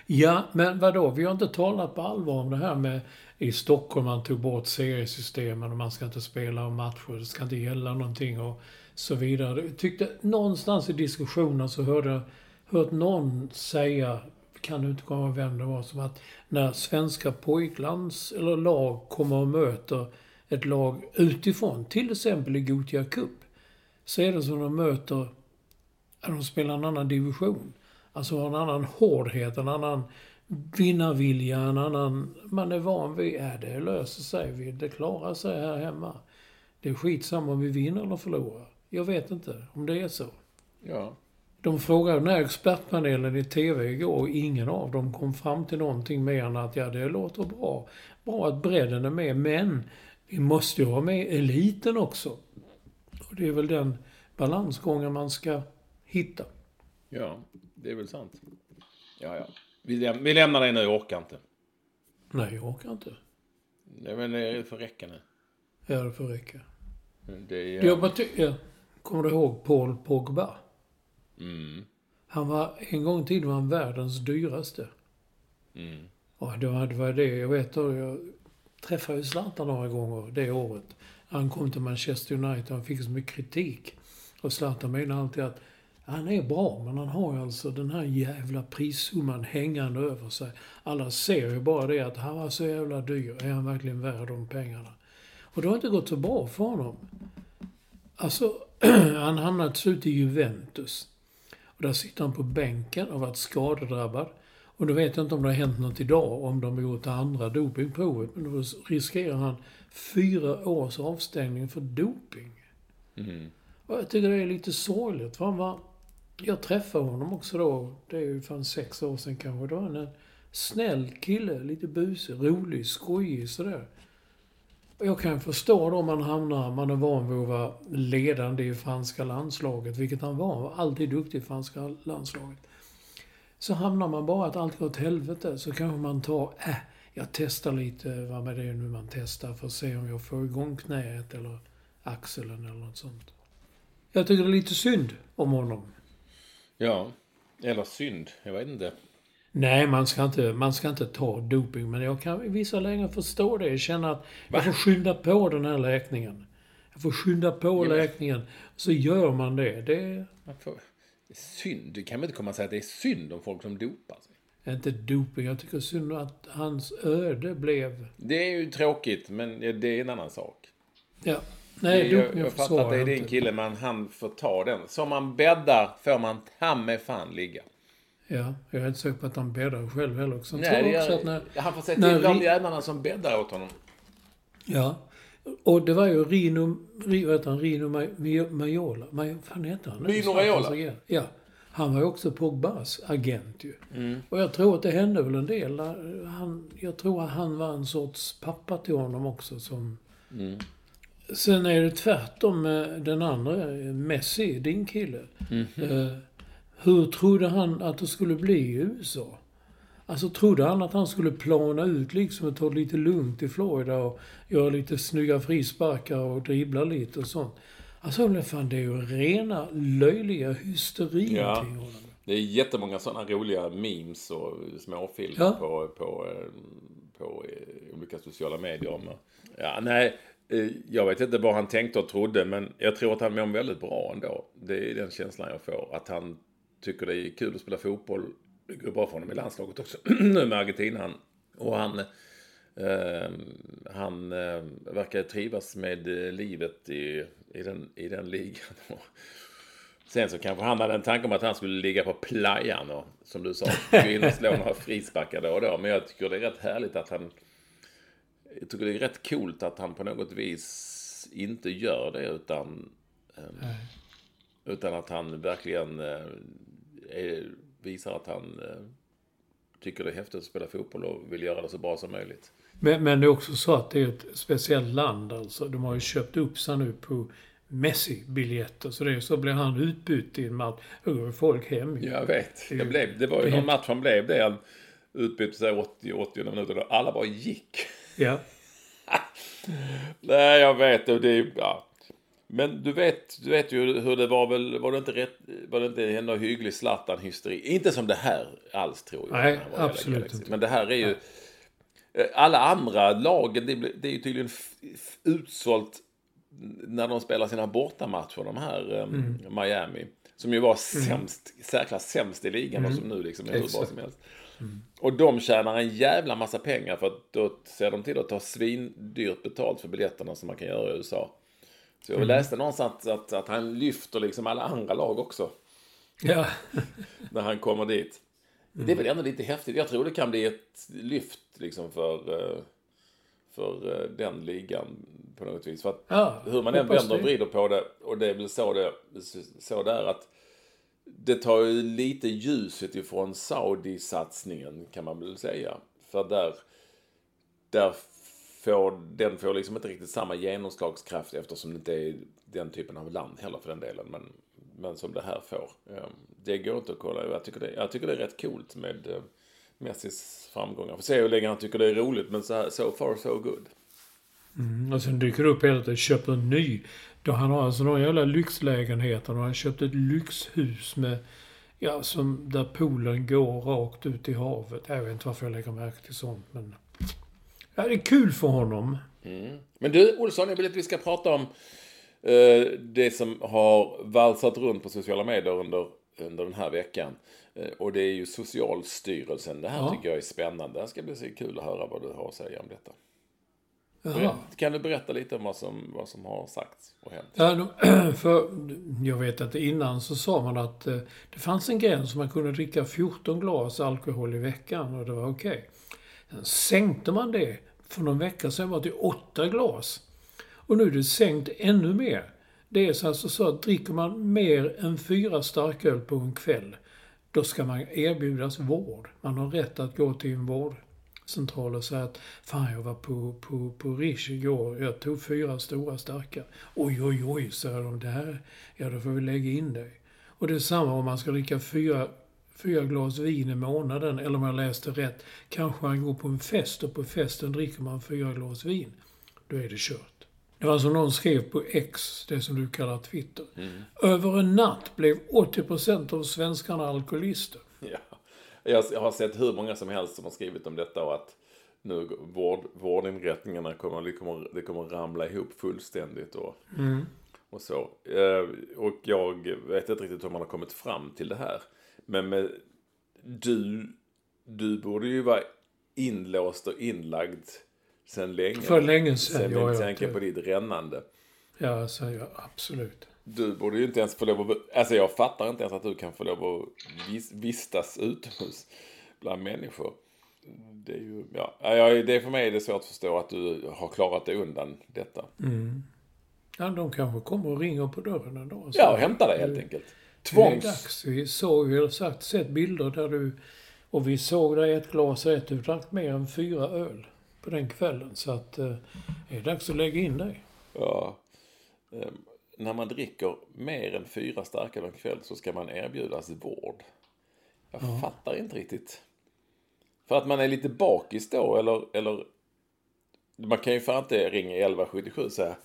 Ja, men vadå? Vi har inte talat på allvar om det här med i Stockholm man tog bort seriesystemen och man ska inte spela matcher, det ska inte gälla någonting och så vidare. Jag tyckte någonstans i diskussionen så hörde jag hört någon säga, kan du inte komma ihåg vem det var, som att när svenska pojklands eller lag kommer och möter ett lag utifrån, till exempel i Gothia Cup, så är det som de möter, att de spelar en annan division. Alltså en annan hårdhet, en annan vinnarvilja, en annan... Man är van vid, ja det löser sig, vi- det klarar sig här hemma. Det är skitsamma om vi vinner eller förlorar. Jag vet inte om det är så. Ja. De frågade den här expertpanelen i TV igår och ingen av dem kom fram till någonting mer än att ja, det låter bra. Bra att bredden är med, men vi måste ju ha med eliten också. Och det är väl den balansgången man ska hitta. Ja, det är väl sant. Ja, ja. Vi, läm- vi lämnar det nu, jag orkar inte. Nej, jag orkar inte. Nej, men det får räcka nu. Ja, det får räcka. Det är, Jag bara ja. Kommer du ihåg Paul Pogba? mm, Han var, en gång i tiden var han världens dyraste. mm. Och det var, det var det, jag vet då, jag träffade ju Zlatan några gånger det året. Han kom till Manchester United och han fick så mycket kritik. Och Zlatan menade alltid att Han är bra, men han har ju alltså den här jävla prissumman hängande över sig. Alla ser ju bara det att han var så jävla dyr. Är han verkligen värd de pengarna? Och det har inte gått så bra för honom. Alltså, han hamnade till slut i Juventus. Och där sitter han på bänken och har varit skadedrabbad. Och då vet jag inte om det har hänt något idag, om de har gjort andra dopingprovet. Men då riskerar han fyra års avstängning för doping. Mm. Och jag tycker det är lite sorgligt. För han var, jag träffade honom också då, det är ju fan sex år sedan kanske. Då var han en snäll kille, lite busig, rolig, skojig sådär. Och jag kan förstå då om man hamnar, man är van vid att vara ledande i franska landslaget, vilket han var. Han var alltid duktig i franska landslaget. Så hamnar man bara att allt går åt helvete, så kanske man tar, äh, jag testar lite, vad med det är nu man testar, för att se om jag får igång knäet eller axeln eller något sånt. Jag tycker det är lite synd om honom. Ja, eller synd. Jag vet inte. Nej, man ska inte, man ska inte ta doping, men jag kan i vissa lägen förstå det. Känna att jag får skynda på den här läkningen. Jag får skynda på men- läkningen. Så gör man det. Det är synd. Du kan väl inte komma och säga att det är synd om folk som dopar sig? inte doping. Jag tycker synd att hans öde blev... Det är ju tråkigt, men det är en annan sak. Ja. Nej, jag, doping jag fattar att det är jag din inte. kille, men han får ta den. Som man bäddar får man ta med fan ligga. Ja, jag är inte säker på att han bäddar själv heller. Sen Nej, tror jag också gör, att när... han får se till de jävlarna som bäddar åt honom. Ja. Och det var ju Rino... Ri- Vad heter han? Rino Ma- Ma- Majola. Ma- Vad fan heter han? Rino Raiola. Ja. Han var ju också Pogbas agent ju. Mm. Och jag tror att det hände väl en del. Han, jag tror att han var en sorts pappa till honom också som... Mm. Sen är det tvärtom med den andra, Messi, din kille. Mm-hmm. Eh, hur trodde han att det skulle bli i USA? Alltså trodde han att han skulle plana ut liksom och ta det lite lugnt i Florida och göra lite snygga frisparkar och dribbla lite och sånt. Alltså men fan det är ju rena löjliga hysterin Ja. kring honom. Det är jättemånga sådana roliga memes och småfilmer Ja. på, på, eh, på eh, olika sociala medier. Ja, nej, Eh, jag vet inte vad han tänkte och trodde, men jag tror att han mår väldigt bra ändå. Det är den känslan jag får. Att han tycker det är kul att spela fotboll. Det går bra för honom i landslaget också, nu med Argentina. Och han, eh, han eh, verkar trivas med eh, livet i, i, den, i den ligan. Sen så kanske han hade en tanke om att han skulle ligga på playan och som du sa, gå in och slå några frisparkar då och då. Men jag tycker det är rätt härligt att han... Jag tycker det är rätt coolt att han på något vis inte gör det utan... ehm, utan att han verkligen eh, visar att han eh, tycker det är häftigt att spela fotboll och vill göra det så bra som möjligt. Men, men det är också så att det är ett speciellt land alltså. De har ju köpt upp sig nu på Messi-biljetter. Så det är så blir han utbytt i en match. Då går folk hem. Jag vet. Det, blev, det var ju någon match han blev det. Han utbytte sig 80-80 minuter och alla bara gick. Ja. Nej, jag vet. Det är, ja. Men du vet, du vet ju hur det var väl, var det inte rätt, var det inte ändå hygglig Zlatan-hysteri? Inte som det här alls tror jag. Nej, absolut inte. Men det här är ju, eh, alla andra lagen, det, det är ju tydligen utsålt när de spelar sina bortamatcher, de här eh, Mm. Miami. Som ju var sämst, särklass sämst i ligan och som nu liksom är hur bra som helst. Och de tjänar en jävla massa pengar för att då ser de till att ta svindyrt betalt för biljetterna som man kan göra i USA. Så jag läste någonstans att, att han lyfter liksom alla andra lag också Ja. när han kommer dit. Det är väl ändå lite häftigt. Jag tror det kan bli ett lyft liksom för, eh, för eh, den ligan på något vis. För att Ja, hur man än vänder och vrider på det, och det är väl så det, så där att det tar ju lite ljuset ifrån Saudi-satsningen kan man väl säga. För där, där får, den får liksom inte riktigt samma genomslagskraft eftersom det inte är den typen av land heller för den delen. Men, men som det här får. Ehm, det går inte att kolla. Jag tycker det, jag tycker det är rätt coolt med eh, Messis framgångar. Får se hur länge han tycker det är roligt men så, här, so far so good. Mm, och sen dyker det upp helt att jag köper en ny. Då han har alltså några jävla lyxlägenheter. Och han har köpt ett lyxhus med... Ja, som där poolen går rakt ut i havet. Jag vet inte varför jag lägger märke till sånt, men... Ja, det är kul för honom. Men du, Olsson, jag vill att vi ska prata om eh, det som har valsat runt på sociala medier under under den här veckan. Eh, Och det är ju Socialstyrelsen. Det här Ja. tycker jag är spännande. Det ska bli så kul att höra vad du har att säga om detta. Berätt- Kan du berätta lite om vad som, vad som har sagts och hänt? Ja, de, för jag vet att innan så sa man att eh, det fanns en gräns som man kunde dricka 14 glas alkohol i veckan och det var okej. Sen sänkte man det för någon vecka sedan var till 8 glas. Och nu är det sänkt ännu mer. Det är så alltså så att dricker man mer än fyra starköl på en kväll, då ska man erbjudas vård. Man har rätt att gå till en vårdcentral och säga att fan jag var på, på, på Rish igår, jag tog fyra stora starka. Oj, oj, oj, säger de. Det här, ja då får vi lägga in dig. Och det är samma om man ska dricka fyra, fyra glas vin i månaden, eller om jag läste rätt, kanske man går på en fest och på festen dricker man fyra glas vin. Då är det kört. Det var som någon skrev på X, det som du kallar Twitter. Över en natt blev 80% av svenskarna alkoholister. Ja. Jag har sett hur många som helst som har skrivit om detta och att nu vård, vårdinrättningarna kommer, det kommer, det kommer ramla ihop fullständigt och, och så. Eh, Och jag vet inte riktigt hur man har kommit fram till det här. Men med, du, du borde ju vara inlåst och inlagd sen länge. För länge sedan, Sen ja, ja, ja, tänker det- på ditt rännande. Ja, säger jag absolut. Du borde ju inte ens få lov att... Alltså jag fattar inte ens att du kan få lov att vis, vistas utomhus bland människor. Det är ju... Ja, det är för mig är det svårt att förstå att du har klarat dig undan detta. Ja, de kanske kommer och ringer på dörren en dag. och Ja, och hämta dig helt enkelt. Det är Tvångs... dags. Vi såg, vi har sagt, sett bilder där du... Och vi såg dig ett glas rätt. Du drack mer än fyra öl på den kvällen. Så att eh, det är dags att lägga in dig. Ja. När man dricker mer än fyra starka en kväll så ska man erbjudas vård. Jag fattar inte riktigt. För att man är lite bakis då eller, eller man kan ju fan inte ringa 1177 och säga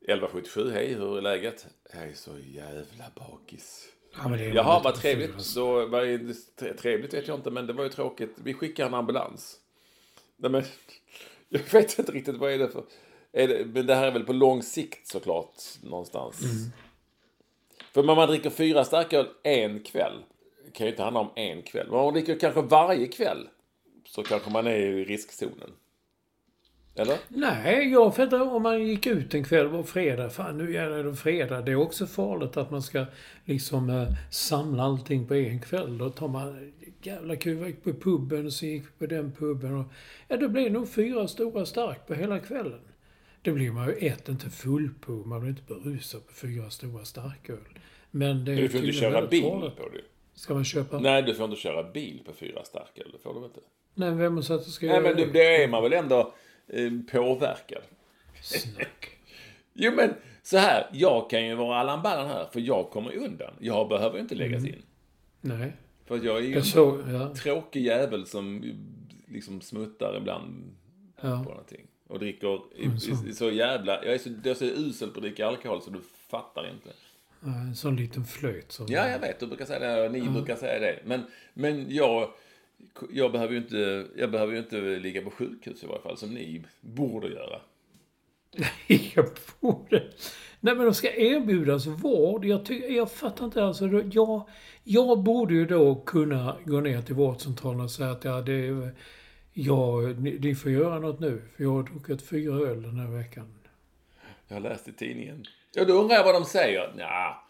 1177, hej hur är läget? Jag är så jävla bakis. Ja, Jaha, vad trevligt. fyra. Så, vad trevligt vet jag inte, men det var ju tråkigt. Vi skickar en ambulans. Nej, men, jag vet inte riktigt vad är det för... Är det, men det här är väl på lång sikt såklart, någonstans. För om man dricker fyra starköl en kväll, det kan ju inte handla om en kväll. Men om man dricker kanske varje kväll, så kanske man är i riskzonen. Eller? Nej, jag fattar om man gick ut en kväll på fredag. Fan, nu är det fredag. Det är också farligt att man ska liksom eh, samla allting på en kväll. Då tar man... Jävla kul, vi gick på puben och så gick vi på den puben. Och, ja, det blir nog fyra stora stark på hela kvällen. Det blir man ju ett, inte full på. Man blir inte berusad på fyra stora starköl. Men det är Du får inte köra bil farligt. på det. Ska man köpa... Nej, du får inte köra bil på fyra starköl. Det får du inte. Nej, vem har sagt att du ska Nej, göra men det? det, är man väl ändå eh, påverkad. Snack. Jo, men så här. Jag kan ju vara Allan Ballan här, för jag kommer undan. Jag behöver inte läggas in. Nej. För jag är ju en såg... Ja. tråkig jävel som liksom smuttar ibland Ja. på någonting. Och dricker i- så jävla... Jag är så, jag är så usel på att dricka alkohol så du fattar inte. En sån liten flöjt. Som Ja, jag vet. Du brukar säga det och ni brukar säga det. Men, men jag, jag, behöver ju inte, jag behöver ju inte ligga på sjukhus i varje fall, som ni borde göra. jag borde... Nej, men de ska erbjudas vård. Jag, ty... jag fattar inte. Alltså, jag, jag borde ju då kunna gå ner till vårdcentralen och säga att ja, det är, ja, ni, ni får göra något nu. För jag har druckit fyra öl den här veckan. Jag har läst i tidningen. Ja, då undrar jag vad de säger. Ja,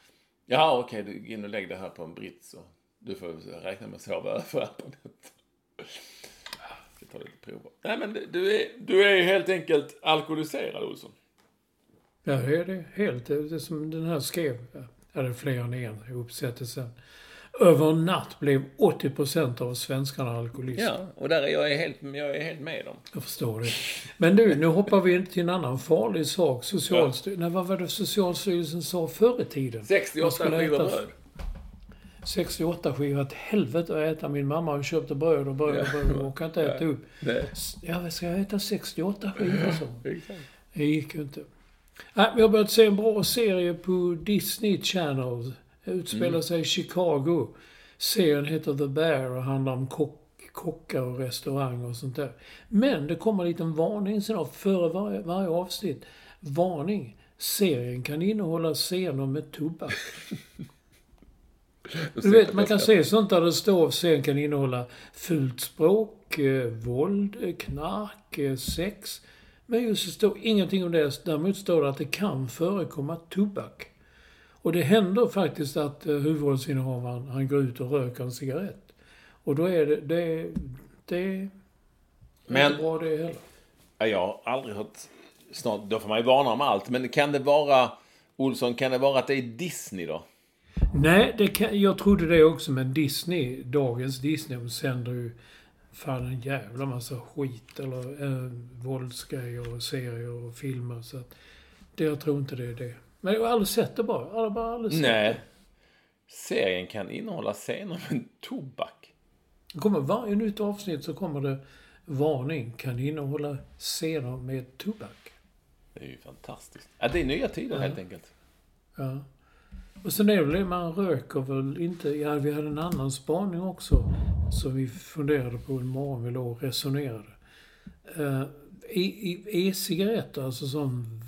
ja okej, du gå in och lägg det här på en brits och du får räkna med att sova över på natten. Jag ska ta lite prover. Nej, men du är, du är helt enkelt alkoholiserad, Olsson. Ja, det är det helt. Det är som den här skrev. Ja, det är fler än en i uppsättelsen. Över en natt blev 80% av svenskarna alkoholister. Ja, och där är jag helt, jag är helt med dem. Jag förstår det. Men du, nu hoppar vi till en annan farlig sak. Socialstyrelsen, nej, vad var det Socialstyrelsen sa förr i tiden? Man 68 skulle skivor bröd. 68 skivor. Ett helvete att äta. Min mamma har köpt bröd och bröd och bröd och orkar inte äta upp. Ja, vad ska jag äta 68 skivor så? Det gick ju inte. Nej, vi har börjat se en bra serie på Disney Channel. Utspelar sig i Chicago. Serien heter The Bear och handlar om kock, kockar och restaurang och sånt där. Men det kommer en liten varning sen före varje, varje avsnitt. Varning. Serien kan innehålla scener med tobak. Du vet, man kan se sånt där det står sen kan innehålla fult språk, eh, våld, eh, knark, eh, sex. Men just det står ingenting om det. Däremot står det att det kan förekomma tobak. Och det händer faktiskt att eh, huvudrollsinnehavaren, han går ut och röker en cigarett. Och då är det, det, det Men- inte bra det heller. Ja, Jag har aldrig hört... Snart, då får man ju varna om allt. Men kan det vara... Olsson, kan det vara att det är Disney då? Nej, det kan, jag trodde det också, men Disney, dagens Disney, de sänder ju fan en jävla massa skit eller äh, våldsgrejer och serier och filmer. Så att det, jag tror inte det är det. Men jag har aldrig sett det bara. Jag har bara aldrig sett Nej. det. Serien kan innehålla scener med tobak. Det kommer varje nytt avsnitt så kommer det varning. Kan innehålla scener med tobak. Det är ju fantastiskt. Ja, det är nya tider helt enkelt. Ja. Och sen är det väl det, man röker väl inte... Ja, vi hade en annan spaning också. Som vi funderade på en morgon vi låg och resonerade. Uh, E-cigaretter, alltså som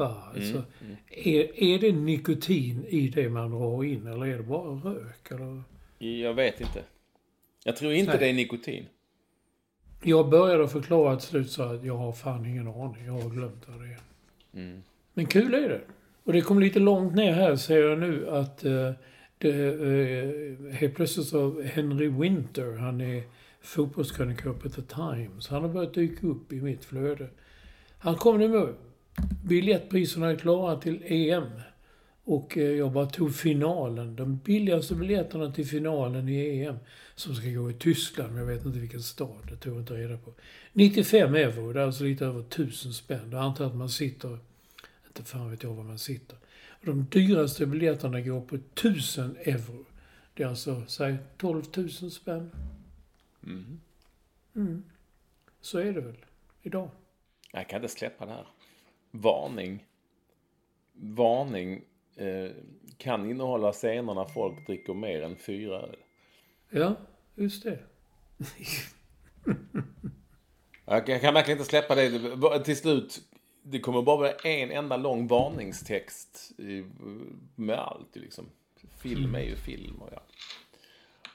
vappa. Alltså, Är, är det nikotin i det man drar in eller är det bara rök? Eller? Jag vet inte. Jag tror inte Nej. det är nikotin. Jag började förklara till slut så att jag har fan ingen aning. Jag har glömt vad det är. Men kul är det. Och det kom lite långt ner här ser jag nu att eh, det, eh, helt plötsligt så Henry Winter, han är fotbollskrönikör på The Times. Han har börjat dyka upp i mitt flöde. Han kom nu med biljettpriserna är klara till EM. Och eh, jag bara tog finalen. De billigaste biljetterna till finalen i EM. Som ska gå i Tyskland, men jag vet inte vilken stad. Det tog jag inte reda på. 95 euro, det är alltså lite över 1000 spänn. Då antar att man sitter, inte fan vet jag var man sitter. Och de dyraste biljetterna går på 1000 euro. Det är alltså, säg 12 000 spänn. Mm. Så är det väl idag. Jag kan inte släppa det här. Varning. Varning eh, kan innehålla scener när folk dricker mer än fyra öl. Ja, just det. Jag kan- jag kan verkligen inte släppa det. Till slut, det kommer bara vara en enda lång varningstext i- med allt. Liksom. Film är ju film. Och ja.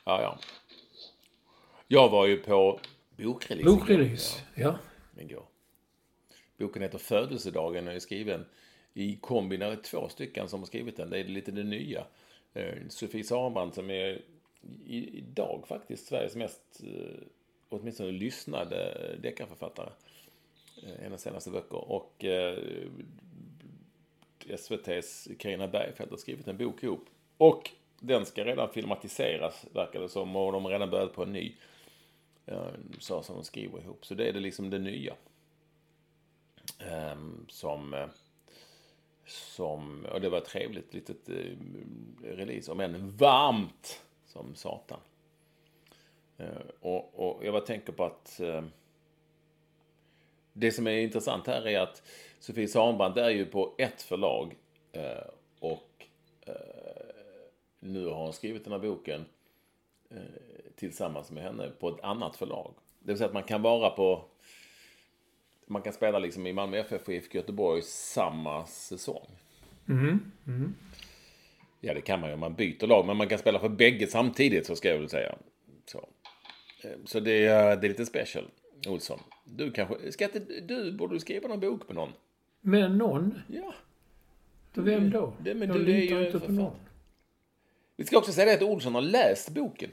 ja, ja. Jag var ju på bokrelease. Bokrelease, ja. igår. Boken heter Födelsedagen och är skriven i kombination. Det är två stycken som har skrivit den. Det är lite det nya. Eh, Sofie Sarman som är idag faktiskt Sveriges mest, eh, åtminstone lyssnade deckarförfattare. En Hennes senaste böcker. Och SVT's Carina Bergfeldt har skrivit en bok ihop. Och den ska redan filmatiseras, verkar det som. Och de har redan börjat på en ny. Så som de skriver ihop. Så det är det liksom det nya. Ehm, som, som, och det var ett trevligt litet eh, release, om än varmt som satan. Eh, och, och jag bara tänker på att eh, det som är intressant här är att Sofie Sahnbrant är ju på ett förlag och nu har hon skrivit den här boken tillsammans med henne på ett annat förlag. Det vill säga att man kan vara på man kan spela liksom i Malmö FF och IFK Göteborg samma säsong. Ja, det kan man ju om man byter lag, men man kan spela för bägge samtidigt, så ska jag väl säga. Så, Eh, så det, är, det är lite special, Olsson. Du kanske, ska inte, du borde skriva någon bok med någon. Men någon? Ja. Vem då? Det- men jag du är ju inte på någon. Vi ska också säga det att Olsson har läst boken.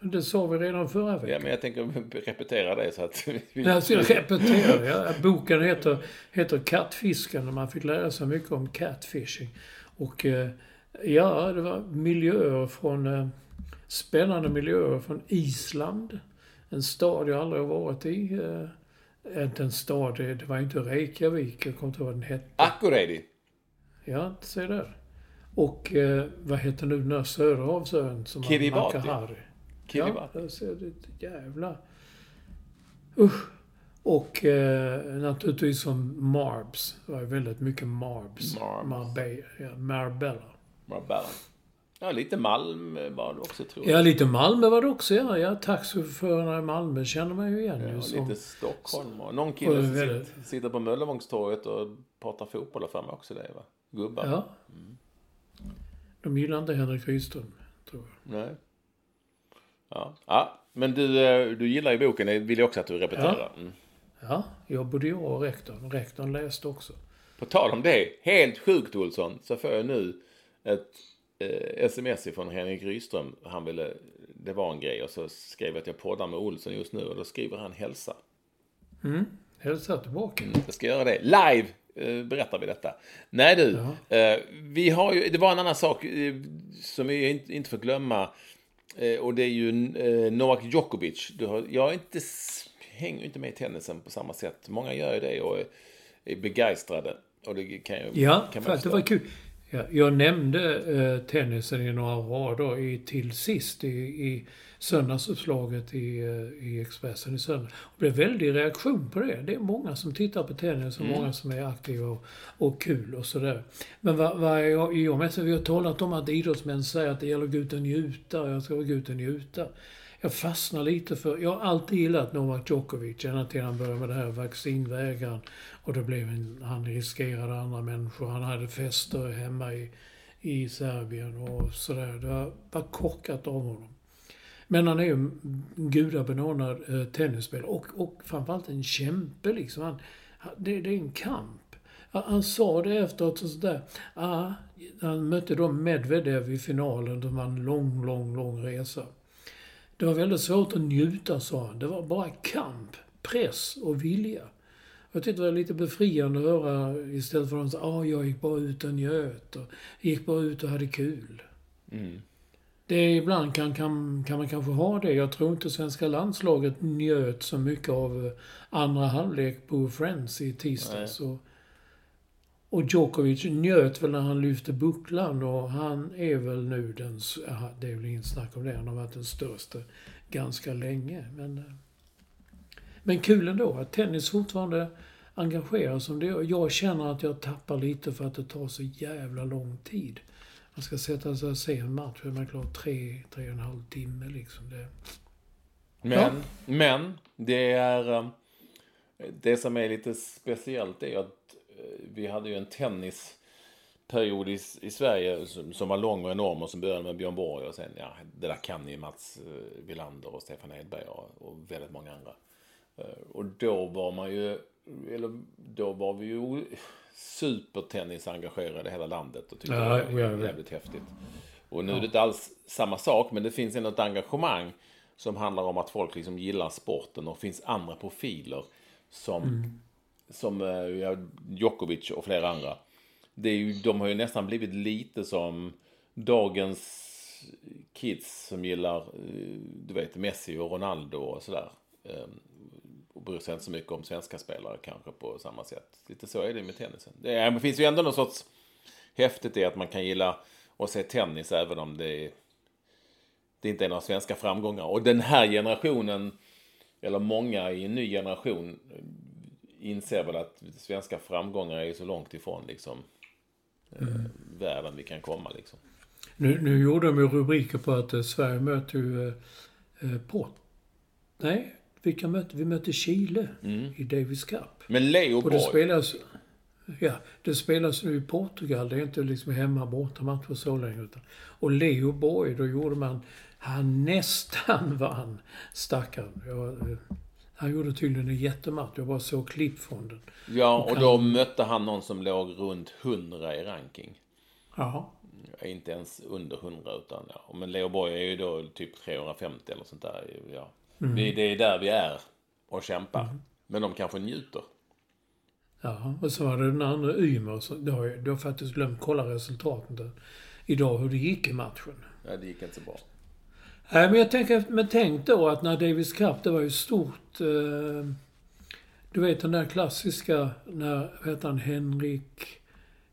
Det sa vi redan förra Ja, veckan. men jag tänker repetera det så att... vi- Jag ska repetera. Ja. Boken heter, heter Kattfisken och man fick lära sig mycket om catfishing. Och eh, ja, det var miljöer från... Eh, spännande miljöer från Island. En stad jag aldrig har varit i. Eh, inte en stad, det, det var inte Reykjavik. Jag kommer inte ihåg vad den hette. Akureyri. Ja, se där. Och vad heter nu den där Söderhavsön som Kiribati. Kiribati. Ja, ser det. Jävla... Usch. Och eh, naturligtvis som Marbs. Det var väldigt mycket Marbs. Marbs. Marbella. Ja, Marbella. Marbella. Ja, lite Malm var det också, tror jag. Ja, lite Malmö var det också. Ja, ja taxichaufförerna i Malmö känner man ju igen. Ja, ju som, lite Stockholm. Och någon kille som väldigt- sitter, på Möllevångstorget och pratar fotboll för mig också det, va? Gubbar. Ja. De gillar inte Henrik Rydström, tror jag. Nej. Ja, ja. men du, eh, du gillar ju boken. Det vill jag också att du repeterar. Mm. Ja, jag både jag och rektorn. Rektorn läste också. På tal om det, helt sjukt Olsson, så får jag nu ett eh, sms ifrån Henrik Ryström. Han ville, det var en grej och så skrev jag att jag poddar med Olsson just nu och då skriver han hälsa. Mm. Hälsa tillbaka. Mm, jag ska göra det. Live eh, berättar vi detta. Nej du, eh, vi har ju, det var en annan sak eh, som vi inte, inte får glömma. Eh, och det är ju eh, Novak Djokovic. Jag inte, hänger inte med i tennisen på samma sätt. Många gör ju det och är, begeistrade. Och det kan ju, Ja, kan för att det var kul. Ja, jag nämnde eh, tennisen i några rader i, till sist i, i söndagsuppslaget i, eh, i Expressen i söndag. Det blev väldig reaktion på det. Det är många som tittar på tennis och många som är aktiva och, och kul och sådär. Men vad, vad är jag, jag med, så vi har talat om att idrottsmän säger att det gäller att gå ut och njuta. Jag ska gå ut och njuta. Jag fastnar lite för... Jag har alltid gillat Novak Djokovic ända till han började med det här vaccinvägran. Och det blev en, han riskerade andra människor. Han hade fester hemma i, i Serbien och sådär. Det var, var korkat av honom. Men han är ju en gudabenådad eh, tennisspelare och, och framförallt en kämpe liksom. Han, han- det, det är en kamp. Han, han sa det efteråt och sådär. Ah, han mötte då Medvedev i finalen. Det var en lång, lång, lång resa. Det var väldigt svårt att njuta, sa han. Det var bara kamp, press och vilja. Jag tyckte det var lite befriande att höra istället för att de sa ah, jag gick bara ut och njöt och gick bara ut och hade kul. Mm. Det ibland kan, kan, kan man kanske ha det. Jag tror inte svenska landslaget njöt så mycket av eh, andra halvlek på Friends i tisdags. Och, och Djokovic njöt väl när han lyfte bucklan och han är väl nu den... ja, Det är väl inget snack om det. Han har varit den största ganska länge. Men, eh, men kul ändå att tennis fortfarande engagerar som det gör. Jag känner att jag tappar lite för att det tar så jävla lång tid. Man ska sätta sig och se en match. Är man klar tre, tre och en halv timme liksom. Det, Men, men det är... eh, Det som är lite speciellt är att vi hade ju en tennisperiod i, i Sverige som, som var lång och enorm och som började med Björn Borg och sen, ja, det där kan ju Mats eh, Wilander och Stefan Edberg och, och väldigt många andra. Eh, Och då var man ju, eller då var vi ju supertennisengagerade i hela landet och tyckte Ja, det var ja, ja. jävligt häftigt. Och nu är det inte alls samma sak, men det finns ändå ett engagemang som handlar om att folk liksom gillar sporten och finns andra profiler som, som eh, ja, Djokovic och flera andra. Det är ju, de har ju nästan blivit lite som dagens kids som gillar, eh, du vet, Messi och Ronaldo och sådär. Ehm, och bryr sig inte så mycket om svenska spelare kanske på samma sätt. Lite så är det med tennisen. Det, finns ju ändå någon sorts häftigt i att man kan gilla att se tennis även om det, det inte är några svenska framgångar. Och den här generationen, eller många i en ny generation, inser väl att svenska framgångar är så långt ifrån liksom, eh, världen vi kan komma. Liksom. nu, nu gjorde de ju rubriker på att eh, Sverige möter ju eh, eh, Port... Nej, vilka mötte vi? mötte Chile i Davis Cup. Men Leo Och det spelas... Ja, det spelas nu i Portugal. Det är inte liksom hemma bortamatcher så länge. Utan, och Leo Borg, då gjorde man... Han nästan vann, stackarn. Jag, han gjorde tydligen en jättematch. Jag bara såg klipp från den. ja, och då mötte han någon som låg runt 100 i ranking. Jaha. Inte ens under 100 utan ja. Men Leo Borg är ju då typ 350 eller sånt där. Ja. Det, det är där vi är och kämpar. Men de kanske njuter. Ja, och så var det den andra Ymer. Det har jag, du har faktiskt glömt kolla resultaten. Idag hur det gick i matchen. Ja, det gick inte så bra. Nej, men jag tänker, men tänk då att när Davis Cup, det var ju stort. Eh, du vet den där klassiska, när, vad heter han, Henrik,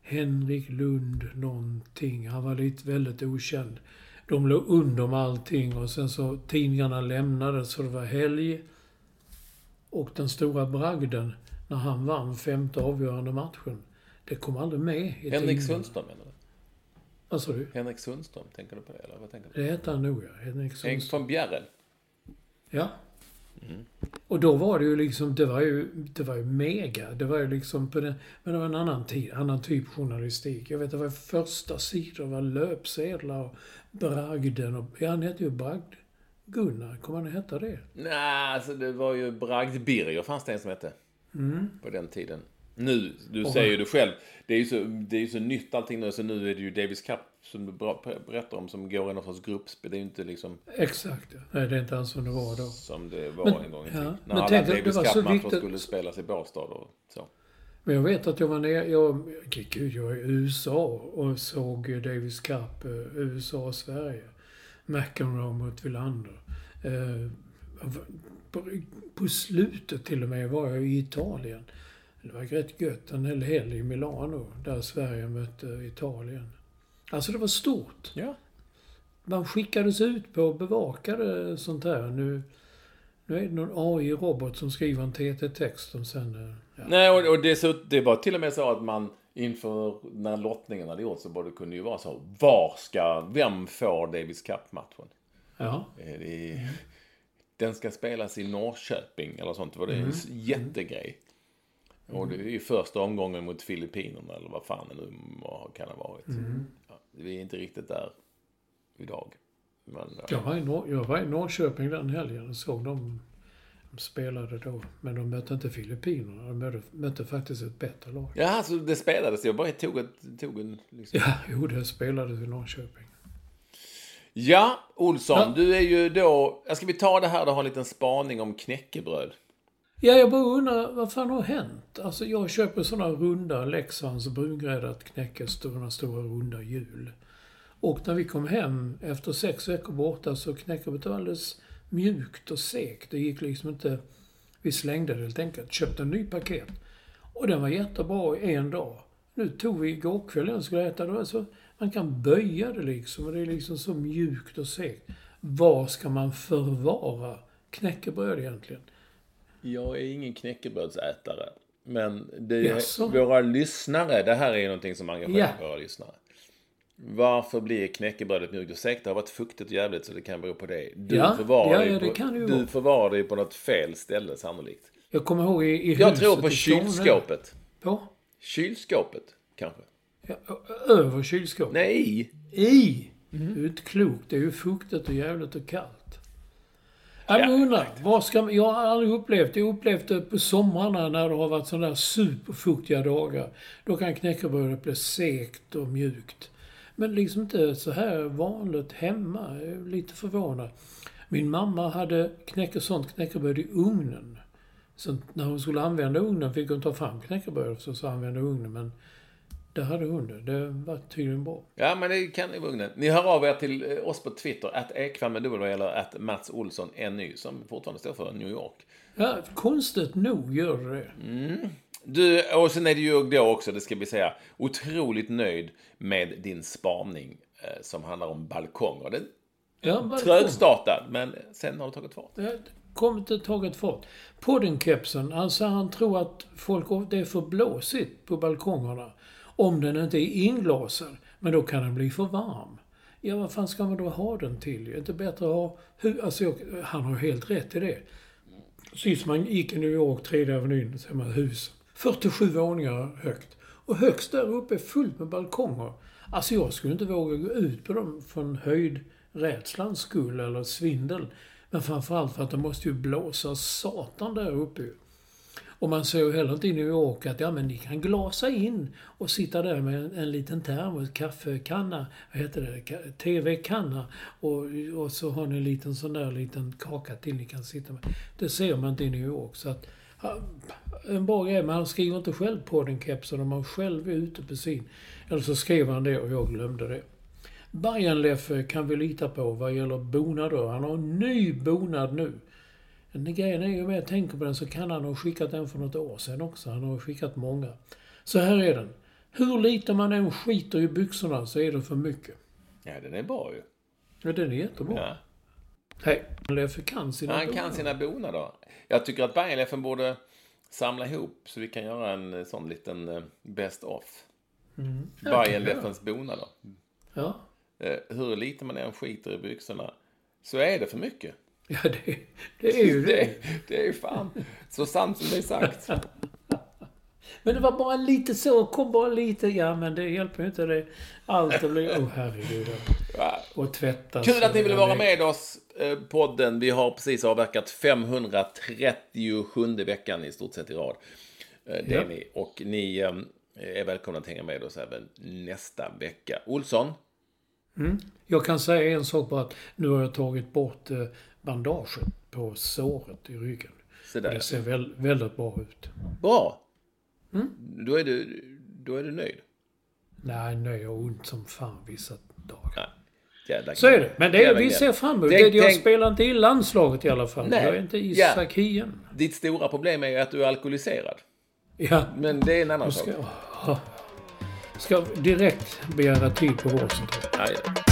Henrik Lund någonting. Han var lite väldigt okänd. De låg under med allting och sen så tidningarna lämnade så det var helg. Och den stora bragden, när han vann femte avgörande matchen. Det kom aldrig med i Henrik. Sundström menar du? Vad sa du? Henrik Sundström, tänker du på det? Eller vad tänker du? Det hette han nog ja. Henrik Henrik Sundström. von Bjerre. Ja. Och då var det ju liksom, det var ju, det var ju mega. Det var ju liksom på den, men det var en annan tid, annan typ journalistik. Jag vet, det var första sidor, det var löpsedlar och bragden och, ja, han hette ju Bragd. Gunnar, kommer han att heta det? Nej, alltså det var ju Bragd-Birger fanns det en som hette. Mm. På den tiden. Nu, du säger ju det själv, det är ju så, det är ju så nytt allting nu, så nu är det ju Davis Cup som du berättar om som går i någon sorts gruppspel. Det är ju inte liksom Exakt, ja. Nej, det är inte alls som det var då. som det var Men- en gång i ja, tiden. När men alla tänk att Davis Cup-matcher viktigt- skulle spelas i Båstad och så. Men jag vet att jag var nere, jag, gud, jag var i USA och såg Davis Cup, eh, USA och Sverige. McEnroe mot Wilander. Eh, på, på slutet till och med var jag i Italien. Det var rätt gött, en hel helg i Milano, där Sverige mötte Italien. Alltså det var stort. Ja. Man skickades ut på och bevakade sånt här. Nu, nu är det någon AI-robot som skriver en TT-text som sen... Ja. Nej, och, och så, det var till och med så att man inför när lottningen hade gjorts så var det kunde ju vara så. Var ska, vem får Davis Cup-matchen? ja. Eh, Det Den ska spelas i Norrköping eller sånt. Det var det en jättegrej. Och det är ju första omgången mot Filippinerna eller vad fan det nu kan ha varit. Ja, vi är inte riktigt där idag. Men, eh, Jag var, i Nor- jag var i Norrköping den helgen och såg dem. De spelade då, men de mötte inte Filippinerna. De mötte, mötte faktiskt ett bättre lag. ja, alltså det spelades. Jag bara tog, ett, tog en... Liksom. Ja, jo, det spelades i Norrköping. Ja, Olsson, Ja. du är ju då... Ska vi ta det här och ha en liten spaning om knäckebröd? Ja, jag bara undrar, vad fan har hänt? Alltså, jag köper sådana runda Leksands brungräddat knäcke, sådana stora runda hjul. Och när vi kom hem efter sex veckor borta så knäckebrödet var alldeles mjukt och segt. Det gick liksom inte... Vi slängde det helt enkelt. Köpte en ny paket. Och den var jättebra i en dag. Nu tog vi igår kväll och skulle äta det. Så man kan böja det liksom. Och det är liksom så mjukt och segt. Var ska man förvara knäckebröd egentligen? Jag är ingen knäckebrödsätare. Men det är Jaså? våra lyssnare, det här är ju någonting som engagerar Ja. våra lyssnare. Varför blir knäckebrödet mjukt segt? Det har varit fuktigt och jävligt så det kan bero på det. Du Ja, förvarar ja, ja, det på, kan det ju Du vara. förvarar på något fel ställe sannolikt. Jag kommer ihåg i, i Jag tror på kylskåpet. På? Kylskåpet, kanske? Ja, över kylskåpet. Nej! I! Mhm. Du är inte klok. Det är ju fuktigt och jävligt och kallt. Jag undrar, vad ska jag har aldrig upplevt, jag har upplevt det på somrarna när det har varit sådana där superfuktiga dagar. Då kan knäckebrödet bli segt och mjukt. Men liksom inte så här vanligt hemma. Jag är lite förvånad. Min mamma hade knäcke, sånt knäckebröd i ugnen. Så när hon skulle använda ugnen fick hon ta fram knäckebröd så så använda ugnen. Men där hade hon det. Det var tydligen bra. Ja, men det kan ni vara. Ni hör av er till eh, oss på Twitter, att Ekvam med W eller att Mats Olsson NY, som fortfarande står för New York. Ja, konstigt nog gör det det. Du, och sen är du ju då också, det ska vi säga, otroligt nöjd med din spaning eh, som handlar om balkonger. Den Ja, trögstartad, men sen har det tagit fart. Det har kommit ett taget fart. Poddenkepsen, alltså han tror att folk, det är för blåsigt på balkongerna. Om den inte är inglasad. Men då kan den bli för varm. Ja, vad fan ska man då ha den till? Är det inte bättre att ha... Hur, Alltså, jag, han har helt rätt i det. Sist man gick i New York, tredje avenyn, ser man hus. 47 våningar högt. Och högst där uppe är fullt med balkonger. Alltså jag skulle inte våga gå ut på dem från höjdrädslans skull eller svindel. Men framförallt för att det måste ju blåsa satan där uppe. Och man ser ju heller inte i New York att ja, men ni kan glasa in och sitta där med en, en liten termos, kaffekanna, vad heter det, TV-kanna och, och så har ni en liten sån där liten kaka till ni kan sitta med. Det ser man inte i New York. Så att, en bra grej, men han skriver inte själv på den kepsen om han själv är ute på sin. Eller så skrev han det och jag glömde det. Bajenleffe kan vi lita på vad gäller bonader. Han har en ny bonad nu. Men grejen är ju med jag tänker på den så kan han ha skickat den för något år sedan också. Han har skickat många. Så här är den. Hur lite man än skiter i byxorna så är det för mycket. Ja, den är bra ju. Ja, den är jättebra. Ja. Hej. Leffe kan sina Han kan bonader. sina bonader. Jag tycker att Bajenleffen borde samla ihop så vi kan göra en sån liten eh, best of. Mm. Bajenleffens bonader. Ja. Eh, Hur lite man än skiter i byxorna så är det för mycket. Ja, det, det är ju det. Det, är fan så sant som det är sagt. Men det var bara lite så, kom bara lite. Ja, men det hjälper ju inte det. Allt blir... Åh, oh, herregud. Och tvättas. Kul att ni ville vara med oss, eh, podden. Vi har precis avverkat 537 veckan i stort sett i rad. Eh, Det är ni. Och ni eh, är välkomna att hänga med oss även nästa vecka. Olsson, Jag kan säga en sak bara att nu har jag tagit bort bandaget på såret i ryggen. Det där. ser väl, väldigt bra ut. Bra! Mm. Då, är du, då är du nöjd. Nej, jag har ont som fan vissa dagar. Nej. Jävla Så är det. Men det, Jävla vi ser fram emot det. Jag tänk- spelar inte i landslaget i alla fall. Nej. Jag är inte Ja. Isak Hien. Ditt stora problem är ju att du är alkoholiserad. Ja. Men det är en annan Ska, sak. ska direkt begära tid på vårdcentralen. Ja, ja.